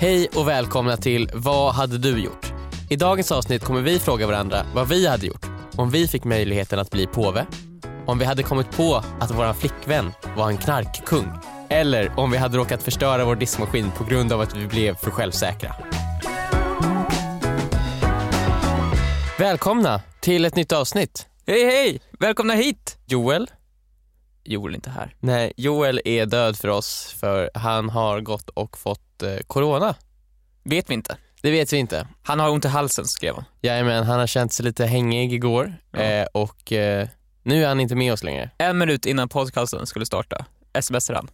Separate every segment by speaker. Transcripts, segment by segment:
Speaker 1: Hej och välkomna till Vad hade du gjort? I dagens avsnitt kommer vi fråga varandra vad vi hade gjort om vi fick möjligheten att bli påve, om vi hade kommit på att vår flickvän var en knarkkung eller om vi hade råkat förstöra vår diskmaskin på grund av att vi blev för självsäkra. Välkomna till ett nytt avsnitt.
Speaker 2: Hej hej! Välkomna hit!
Speaker 1: Joel?
Speaker 2: Joel är inte här.
Speaker 1: Nej, Joel är död för oss för han har gått och fått eh, corona.
Speaker 2: Vet vi inte.
Speaker 1: Det vet vi inte.
Speaker 2: Han har ont i halsen skrev han.
Speaker 1: Jajamän, han har känt sig lite hängig igår
Speaker 2: Ja.
Speaker 1: eh, och eh, nu är han inte med oss längre.
Speaker 2: En minut innan podcasten skulle starta smsade han.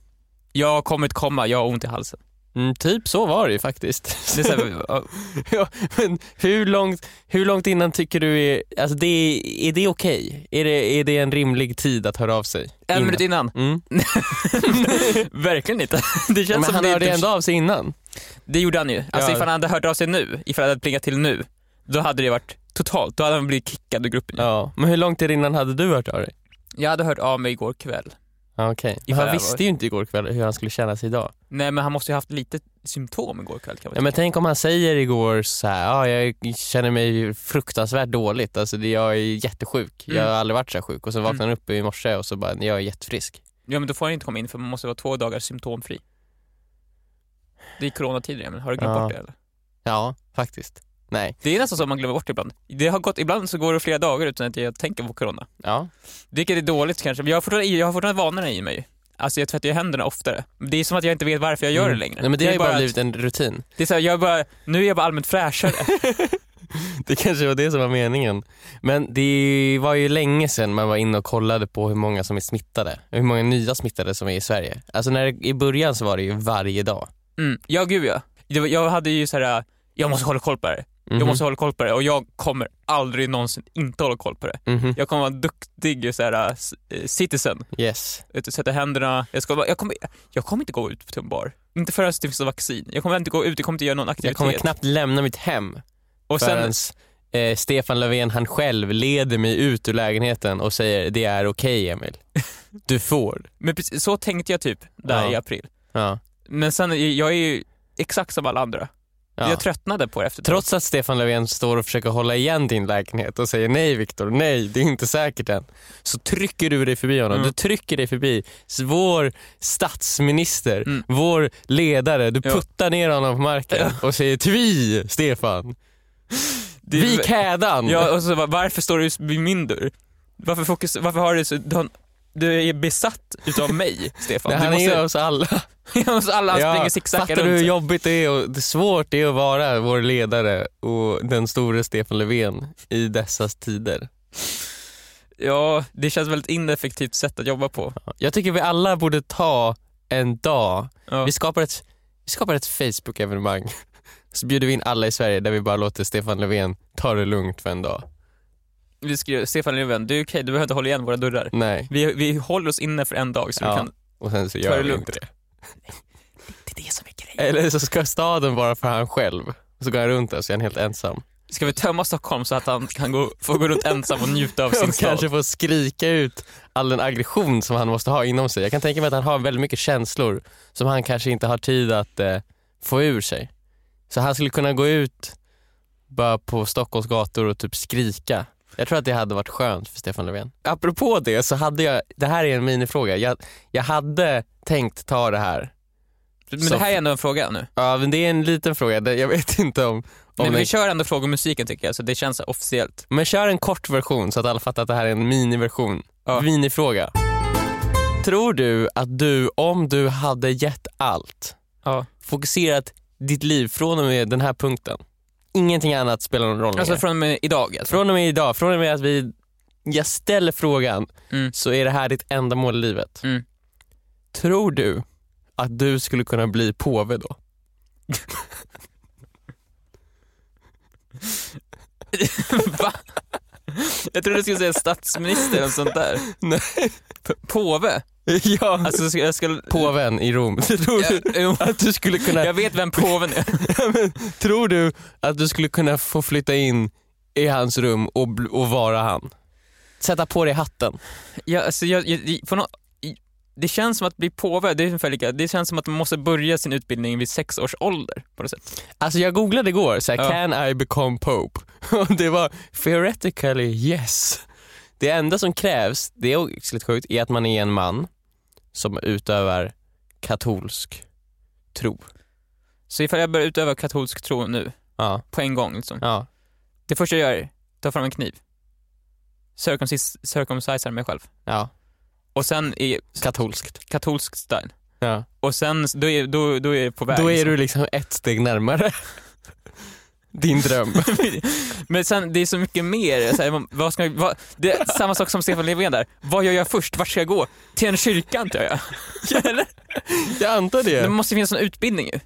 Speaker 2: Jag kommer inte komma, jag har ont i halsen.
Speaker 1: Mm, typ så var det ju faktiskt.
Speaker 2: Det här, ja,
Speaker 1: ja, men hur långt, hur långt innan tycker du är, alltså det, är det okej? Är, det, är det en rimlig tid att höra av sig?
Speaker 2: en
Speaker 1: Innan?
Speaker 2: minut innan.
Speaker 1: Mm.
Speaker 2: Verkligen inte. Det känns
Speaker 1: Men
Speaker 2: som
Speaker 1: han
Speaker 2: det,
Speaker 1: hörde
Speaker 2: inte-
Speaker 1: ändå av sig innan.
Speaker 2: det gjorde han ju. Alltså
Speaker 1: Ja.
Speaker 2: ifall han hade hört av sig nu, ifall det hade plingat till nu, då hade det varit totalt, då hade han blivit kickad ur gruppen.
Speaker 1: Ja. Men hur långt innan hade du hört av dig?
Speaker 2: Jag hade hört av mig igår kväll.
Speaker 1: Okej, men
Speaker 2: Ifall
Speaker 1: han visste ju inte igår kväll hur han skulle känna sig idag.
Speaker 2: Nej men han måste ju haft lite symptom igår kväll kan man
Speaker 1: Ja, men tänk om han säger igår så här, ja, jag känner mig fruktansvärt dåligt, alltså det, jag är jättesjuk, jag har
Speaker 2: Mm.
Speaker 1: aldrig varit så här sjuk och så vaknar han upp i morse och så bara, jag är jättefrisk.
Speaker 2: Ja men då får han inte komma in för man måste vara två dagar symptomfri. Det är coronatider Emil, har du glömt
Speaker 1: Ja.
Speaker 2: bort det eller?
Speaker 1: Ja, faktiskt. Nej.
Speaker 2: Det är nästan så man glömmer bort det ibland. Det har gått, ibland så går det flera dagar utan att jag tänker på corona.
Speaker 1: Ja.
Speaker 2: Vilket är dåligt kanske, men jag har fortfarande, jag har fortfarande vanorna i mig. Alltså jag tvättar ju händerna oftare. Det är som att jag inte vet varför jag gör det längre.
Speaker 1: Nej, men det, har
Speaker 2: är
Speaker 1: ju bara
Speaker 2: att-
Speaker 1: blivit en rutin.
Speaker 2: Det är så här, jag bara, nu är jag bara allmänt fräschare.
Speaker 1: Det kanske var det som var meningen. Men det var ju länge sedan man var inne och kollade på hur många som är smittade. Hur många nya smittade som är i Sverige. Alltså när det, i början så var det ju varje dag.
Speaker 2: Mm. Ja gud ja. Det var- Jag hade ju så här. jag måste hålla koll på det här.
Speaker 1: Mhm.
Speaker 2: Jag måste hålla koll på det och jag kommer aldrig någonsin inte hålla koll på det.
Speaker 1: Mhm.
Speaker 2: Jag kommer vara en duktig så här, eh, citizen.
Speaker 1: Yes.
Speaker 2: Sätta händerna, jag, ska, jag, kommer, jag kommer inte gå ut till en bar. Inte förrän det finns vaccin. Jag kommer inte gå ut, jag kommer inte göra någon aktivitet.
Speaker 1: Jag kommer knappt lämna mitt hem
Speaker 2: och sen,
Speaker 1: förrän eh, Stefan Löfven han själv leder mig ut ur lägenheten och säger det är okej Emil. Du får.
Speaker 2: men precis, så tänkte jag typ där
Speaker 1: Ja.
Speaker 2: i april.
Speaker 1: Ja.
Speaker 2: Men sen, jag är ju exakt som alla andra.
Speaker 1: Ja.
Speaker 2: Jag tröttnade på det efter ett tag.
Speaker 1: Trots att Stefan Löfven står och försöker hålla igen din lägenhet och säger nej Viktor, nej det är inte säkert än. Så trycker du dig förbi honom.
Speaker 2: Mm.
Speaker 1: Du trycker dig förbi vår statsminister,
Speaker 2: Mm.
Speaker 1: vår ledare. Du
Speaker 2: Ja.
Speaker 1: puttar ner honom på marken och säger tvi Stefan.
Speaker 2: Det
Speaker 1: Vik hädan.
Speaker 2: Ja, och så varför står du vid min dörr? Varför, fokus, varför har du så, du, har, du är besatt utav mig, Stefan.
Speaker 1: det här
Speaker 2: måste,
Speaker 1: är oss alla.
Speaker 2: måste alla
Speaker 1: Ja,
Speaker 2: springer zigzaggar
Speaker 1: fattar du hur
Speaker 2: runt.
Speaker 1: jobbigt det är och hur svårt det är att vara vår ledare och den store Stefan Löfven i dessa tider?
Speaker 2: Ja, det känns väldigt ineffektivt sätt att jobba på.
Speaker 1: Jag tycker vi alla borde ta en dag
Speaker 2: Ja.
Speaker 1: Vi skapar ett, vi skapar ett Facebook-evenemang. Så bjuder vi in alla i Sverige där vi bara låter Stefan Löfven ta det lugnt för en dag.
Speaker 2: Vi skriver, Stefan Löfven, du är okej, du behöver inte hålla igen våra dörrar.
Speaker 1: Nej,
Speaker 2: Vi, vi håller oss inne för en dag så
Speaker 1: Ja.
Speaker 2: vi kan...
Speaker 1: och sen så gör
Speaker 2: det
Speaker 1: vi
Speaker 2: lugnt.
Speaker 1: inte det.
Speaker 2: Det är det som är grejen.
Speaker 1: Eller så ska staden vara för han själv. Och så går han runt där så är han helt ensam.
Speaker 2: Ska vi tömma Stockholm så att han kan gå, få gå runt ensam och njuta av sin stad?
Speaker 1: kanske få skrika ut all den aggression som han måste ha inom sig. Jag kan tänka mig att han har väldigt mycket känslor som han kanske inte har tid att eh, få ur sig. Så han skulle kunna gå ut bara på Stockholms gator och typ skrika. Jag tror att det hade varit skönt för Stefan Löfven. Apropå det så hade jag, det här är en minifråga, jag, jag hade tänkt ta det här.
Speaker 2: Men
Speaker 1: Så-
Speaker 2: det här är ändå en fråga nu.
Speaker 1: Ja men det är en liten fråga, Det- jag vet inte om... om
Speaker 2: Men vi kör ändå fråga om musiken tycker jag, så det känns officiellt.
Speaker 1: men kör en kort version så att alla fattar att det här är en miniversion.
Speaker 2: Ja.
Speaker 1: Minifråga. Tror du att du, om du hade gett allt,
Speaker 2: Ja.
Speaker 1: fokuserat ditt liv från och med den här punkten, ingenting annat spelar någon roll
Speaker 2: Alltså
Speaker 1: längre.
Speaker 2: från och med idag alltså.
Speaker 1: Från och med idag, från och med att vi, jag ställer frågan,
Speaker 2: Mm.
Speaker 1: så är det här ditt enda mål i livet.
Speaker 2: Mm.
Speaker 1: Tror du att du skulle kunna bli påve då?
Speaker 2: Va? Jag trodde du skulle säga statsminister eller sånt där.
Speaker 1: Nej.
Speaker 2: P- påve?
Speaker 1: ja,
Speaker 2: Alltså ska- jag ska...
Speaker 1: påven i Rom. Tror
Speaker 2: Ja,
Speaker 1: du
Speaker 2: jo.
Speaker 1: att du skulle kunna,
Speaker 2: Jag vet vem påven är.
Speaker 1: men, tror du att du skulle kunna få flytta in i hans rum och, och vara han? Sätta på dig hatten.
Speaker 2: Ja, alltså jag, jag, på nå- det känns som att bli påve, det är ungefär lika, det känns som att man måste börja sin utbildning vid sex års ålder på något sätt.
Speaker 1: Alltså jag googlade igår, så här,
Speaker 2: Ja.
Speaker 1: can I become pope? Och det var theoretically yes. Det enda som krävs, det är också lite sjukt, är att man är en man som utövar katolsk tro.
Speaker 2: Så ifall jag börjar utöva katolsk tro nu,
Speaker 1: Ja,
Speaker 2: på en gång liksom.
Speaker 1: ja.
Speaker 2: Det första jag gör, ta fram en kniv. Circumcis- Circumcisar mig själv.
Speaker 1: ja.
Speaker 2: Och sen i
Speaker 1: katolskt.
Speaker 2: katolsk style.
Speaker 1: Ja.
Speaker 2: Och sen, då är, då, då är jag på väg.
Speaker 1: Då är
Speaker 2: liksom.
Speaker 1: du liksom ett steg närmare din dröm.
Speaker 2: Men sen, det är så mycket mer. Så här, vad ska, vad, det är samma sak som Stefan Löfven där. Vad gör jag först? Vart ska jag gå? Till en kyrka antar jag. Eller?
Speaker 1: Jag antar det.
Speaker 2: Det måste finnas en utbildning ju.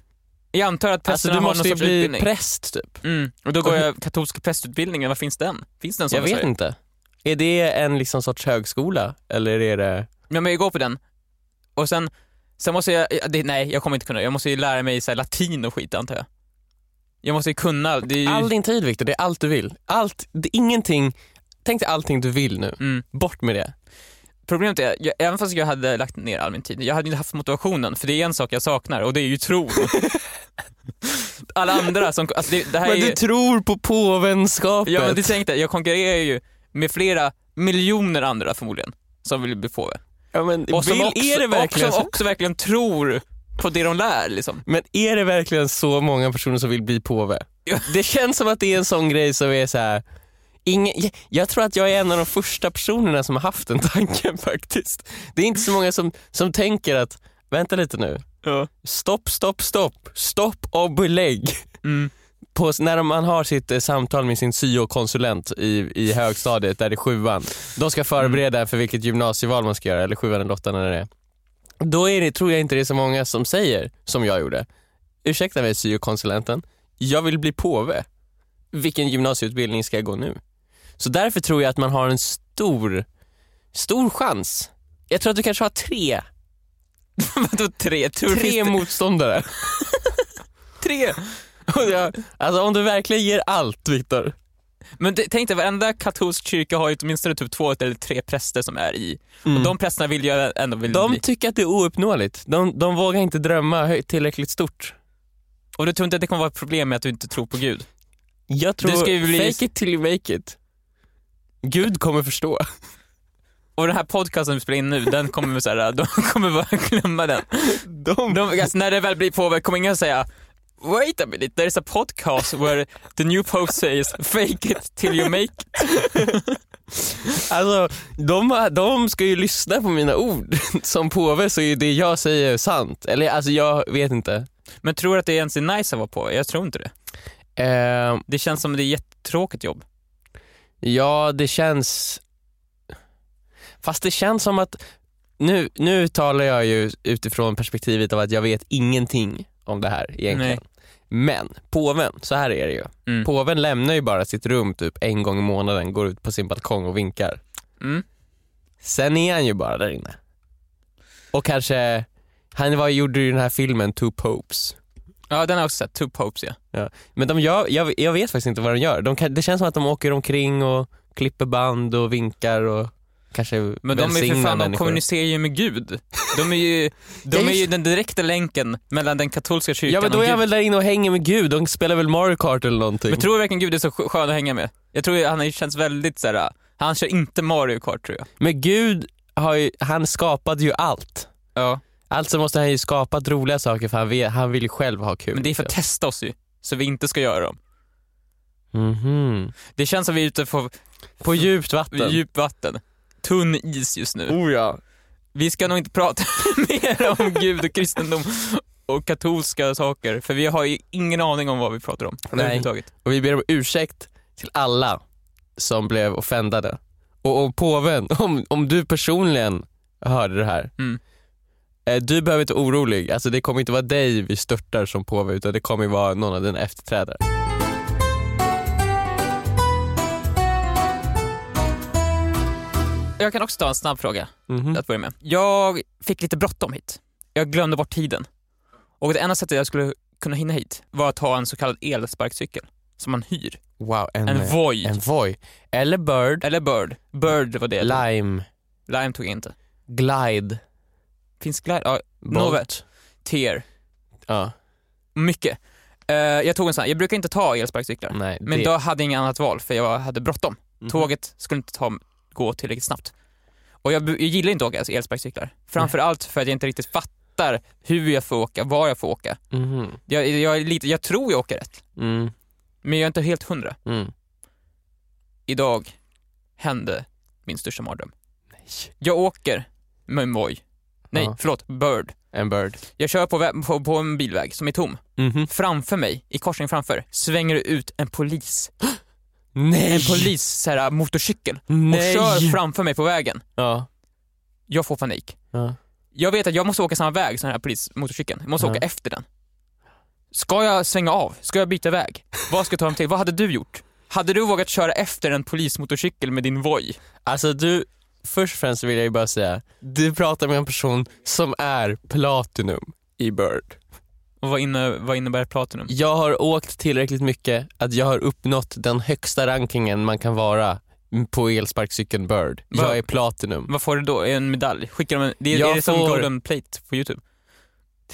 Speaker 2: Jag antar att
Speaker 1: alltså
Speaker 2: prästerna
Speaker 1: du
Speaker 2: har någon
Speaker 1: måste ju
Speaker 2: sorts
Speaker 1: bli
Speaker 2: utbildning.
Speaker 1: präst typ.
Speaker 2: Mm. Och då går jag katolska prästutbildningen, var finns den? Finns den sån
Speaker 1: Jag vet
Speaker 2: Sverige?
Speaker 1: inte. Är det en liksom sorts högskola eller är det...
Speaker 2: Ja, men jag går på den. Och sen, sen måste jag, ja, det, nej jag kommer inte kunna, jag måste ju lära mig så här, latin och skit antar jag. Jag måste ju kunna, det är ju,
Speaker 1: All din tid Viktor, det är allt du vill. Allt, det ingenting, tänk dig allting du vill nu.
Speaker 2: mm.
Speaker 1: Bort med det.
Speaker 2: Problemet är, jag, även fast jag hade lagt ner all min tid, jag hade inte haft motivationen, för det är en sak jag saknar och det är ju tron. Alla andra som, alltså det, det här
Speaker 1: Men
Speaker 2: är ju,
Speaker 1: du tror på påvenskapet.
Speaker 2: ja men du tänkte, jag konkurrerar ju med flera miljoner andra förmodligen, som vill bli påve.
Speaker 1: Ja, men
Speaker 2: Och som,
Speaker 1: vill,
Speaker 2: också,
Speaker 1: är det verkligen
Speaker 2: och som
Speaker 1: så?
Speaker 2: också verkligen tror på det de lär liksom.
Speaker 1: Men är det verkligen så många personer som vill bli påve? Det känns som att det är en sån grej som är så här. Ingen, jag, jag tror att jag är en av de första personerna som har haft den tanken faktiskt. Det är inte så många som, som tänker att, vänta lite nu,
Speaker 2: Ja.
Speaker 1: stopp, stopp, stopp, stopp och belägg.
Speaker 2: Mm.
Speaker 1: På, när man har sitt eh, samtal med sin syokonsulent i, i högstadiet, där det är sjuan, de ska förbereda för vilket gymnasieval man ska göra, eller sjuan eller åttan eller det är. Då är det, tror jag inte det är så många som säger, som jag gjorde, ursäkta mig syokonsulenten, jag vill bli påve. Vilken gymnasieutbildning ska jag gå nu? Så därför tror jag att man har en stor, stor chans. Jag tror att du kanske har tre,
Speaker 2: Vadå tre? Du
Speaker 1: tre motståndare.
Speaker 2: tre?
Speaker 1: Alltså om du verkligen ger allt Viktor.
Speaker 2: Men tänk dig, varenda katolsk kyrka har ju åtminstone typ två eller tre präster som är i.
Speaker 1: Mm.
Speaker 2: Och de prästerna vill ju ändå vill
Speaker 1: De
Speaker 2: bli.
Speaker 1: tycker att det är ouppnåeligt. De, de vågar inte drömma tillräckligt stort.
Speaker 2: Och du tror inte att det kommer vara ett problem med att du inte tror på Gud?
Speaker 1: Jag tror,
Speaker 2: ska ju bli-
Speaker 1: fake it till you make it. Gud kommer förstå.
Speaker 2: Och den här podcasten vi spelar in nu, den kommer så här, de kommer bara glömma den.
Speaker 1: De,
Speaker 2: De, alltså, när det väl blir påve kommer ingen säga Wait a minute, there is a podcast where the new pope says fake it till you make it.
Speaker 1: alltså, de, de ska ju lyssna på mina ord. Som påve så är det jag säger sant. Eller alltså jag vet inte.
Speaker 2: Men tror du att det ens är nice att vara påve? Jag tror inte det.
Speaker 1: Eh,
Speaker 2: Det känns som det är ett jättetråkigt jobb.
Speaker 1: ja, det känns... Fast det känns som att, nu, nu talar jag ju utifrån perspektivet av att jag vet ingenting om det här egentligen.
Speaker 2: Nej.
Speaker 1: Men påven, så här är det ju.
Speaker 2: Mm.
Speaker 1: Påven lämnar ju bara sitt rum typ en gång i månaden, går ut på sin balkong och vinkar.
Speaker 2: Mm.
Speaker 1: Sen är han ju bara där inne. Och kanske, han var, gjorde ju den här filmen Two Popes.
Speaker 2: Ja, den har jag också sett, Two Popes ja.
Speaker 1: Men de gör, jag, jag vet faktiskt inte vad de gör. De det känns som att de åker omkring och klipper band och vinkar och kanske
Speaker 2: Men de är för fan, de
Speaker 1: människor.
Speaker 2: kommunicerar ju med Gud. De är ju, de är ju den direkta länken mellan den katolska kyrkan
Speaker 1: Ja men då
Speaker 2: och
Speaker 1: är
Speaker 2: Gud.
Speaker 1: han väl där inne och hänger med Gud, de spelar väl Mario Kart eller någonting.
Speaker 2: Men tror du verkligen Gud är så skö- skön att hänga med? Jag tror han känns väldigt såhär, han kör inte Mario Kart tror jag.
Speaker 1: Men Gud, har ju, han skapade ju allt.
Speaker 2: Ja.
Speaker 1: Alltså måste han ju skapat roliga saker för han, vet, han vill ju själv ha kul.
Speaker 2: Men det är för att testa oss ju, så vi inte ska göra dem.
Speaker 1: Mhm.
Speaker 2: Det känns som vi är ute på
Speaker 1: På djupt vatten.
Speaker 2: djupt vatten. Tunn is just nu.
Speaker 1: Oh ja.
Speaker 2: Vi ska nog inte prata mer om Gud och kristendom och katolska saker, för vi har ju ingen aning om vad vi pratar om
Speaker 1: Nej. Och vi ber om ursäkt till alla som blev offendade. Och om påven, om, om du personligen hörde det här.
Speaker 2: Mm.
Speaker 1: eh, Du behöver inte vara orolig, alltså det kommer inte vara dig vi störtar som påve utan det kommer vara någon av dina efterträdare.
Speaker 2: Jag kan också ta en snabb fråga
Speaker 1: Mhm.
Speaker 2: att börja med. Jag fick lite bråttom hit. Jag glömde bort tiden. Och det enda sättet jag skulle kunna hinna hit var att ta en så kallad elsparkcykel som man hyr.
Speaker 1: Wow, en,
Speaker 2: En Voi.
Speaker 1: en Voi. Eller Bird,
Speaker 2: Eller Bird. Bird var det.
Speaker 1: Lime,
Speaker 2: Lime tog jag inte.
Speaker 1: Glide.
Speaker 2: Finns glide? Ja. Nåväl. Tear.
Speaker 1: Ja,
Speaker 2: Mycket. Eh, jag tog en sån här, jag brukar inte ta elsparkcyklar.
Speaker 1: nej.
Speaker 2: Men
Speaker 1: det.
Speaker 2: då hade jag inget annat val för jag hade bråttom.
Speaker 1: Mhm.
Speaker 2: Tåget skulle inte ta, gå tillräckligt snabbt. Och jag, jag gillar inte att åka elsparkcyklar. Framförallt för att jag inte riktigt fattar hur jag får åka, var jag får åka.
Speaker 1: Mhm.
Speaker 2: Jag, jag, lite, jag tror jag åker rätt,
Speaker 1: Mm.
Speaker 2: men jag är inte helt hundra.
Speaker 1: Mm.
Speaker 2: Idag hände min största mardröm.
Speaker 1: Nej.
Speaker 2: Jag åker med en Voi. Nej,
Speaker 1: Ja.
Speaker 2: förlåt, Bird.
Speaker 1: En bird.
Speaker 2: Jag kör på, på, på en bilväg som är tom.
Speaker 1: Mhm.
Speaker 2: Framför mig, i korsningen framför, svänger det ut en polis.
Speaker 1: Nej!
Speaker 2: En polis, så här, motorcykel.
Speaker 1: Nej!
Speaker 2: Och kör framför mig på vägen.
Speaker 1: Ja.
Speaker 2: Jag får panik.
Speaker 1: ja.
Speaker 2: Jag vet att jag måste åka samma väg som den här polismotorcykeln. Jag måste
Speaker 1: Ja.
Speaker 2: åka efter den. Ska jag svänga av? Ska jag byta väg? Vad ska jag ta mig till? Vad hade du gjort? Hade du vågat köra efter en polismotorcykel med din Voi?
Speaker 1: Alltså du, först och främst vill jag ju bara säga, du pratar med en person som är platinum i Bird.
Speaker 2: Och vad, inne, vad innebär Platinum?
Speaker 1: Jag har åkt tillräckligt mycket att jag har uppnått den högsta rankingen man kan vara på elsparkcykeln Bird.
Speaker 2: Va?
Speaker 1: Jag är platinum.
Speaker 2: Vad får du då? En medalj? Skickar de en, det är,
Speaker 1: Jag
Speaker 2: är det som
Speaker 1: får-
Speaker 2: golden plate på youtube?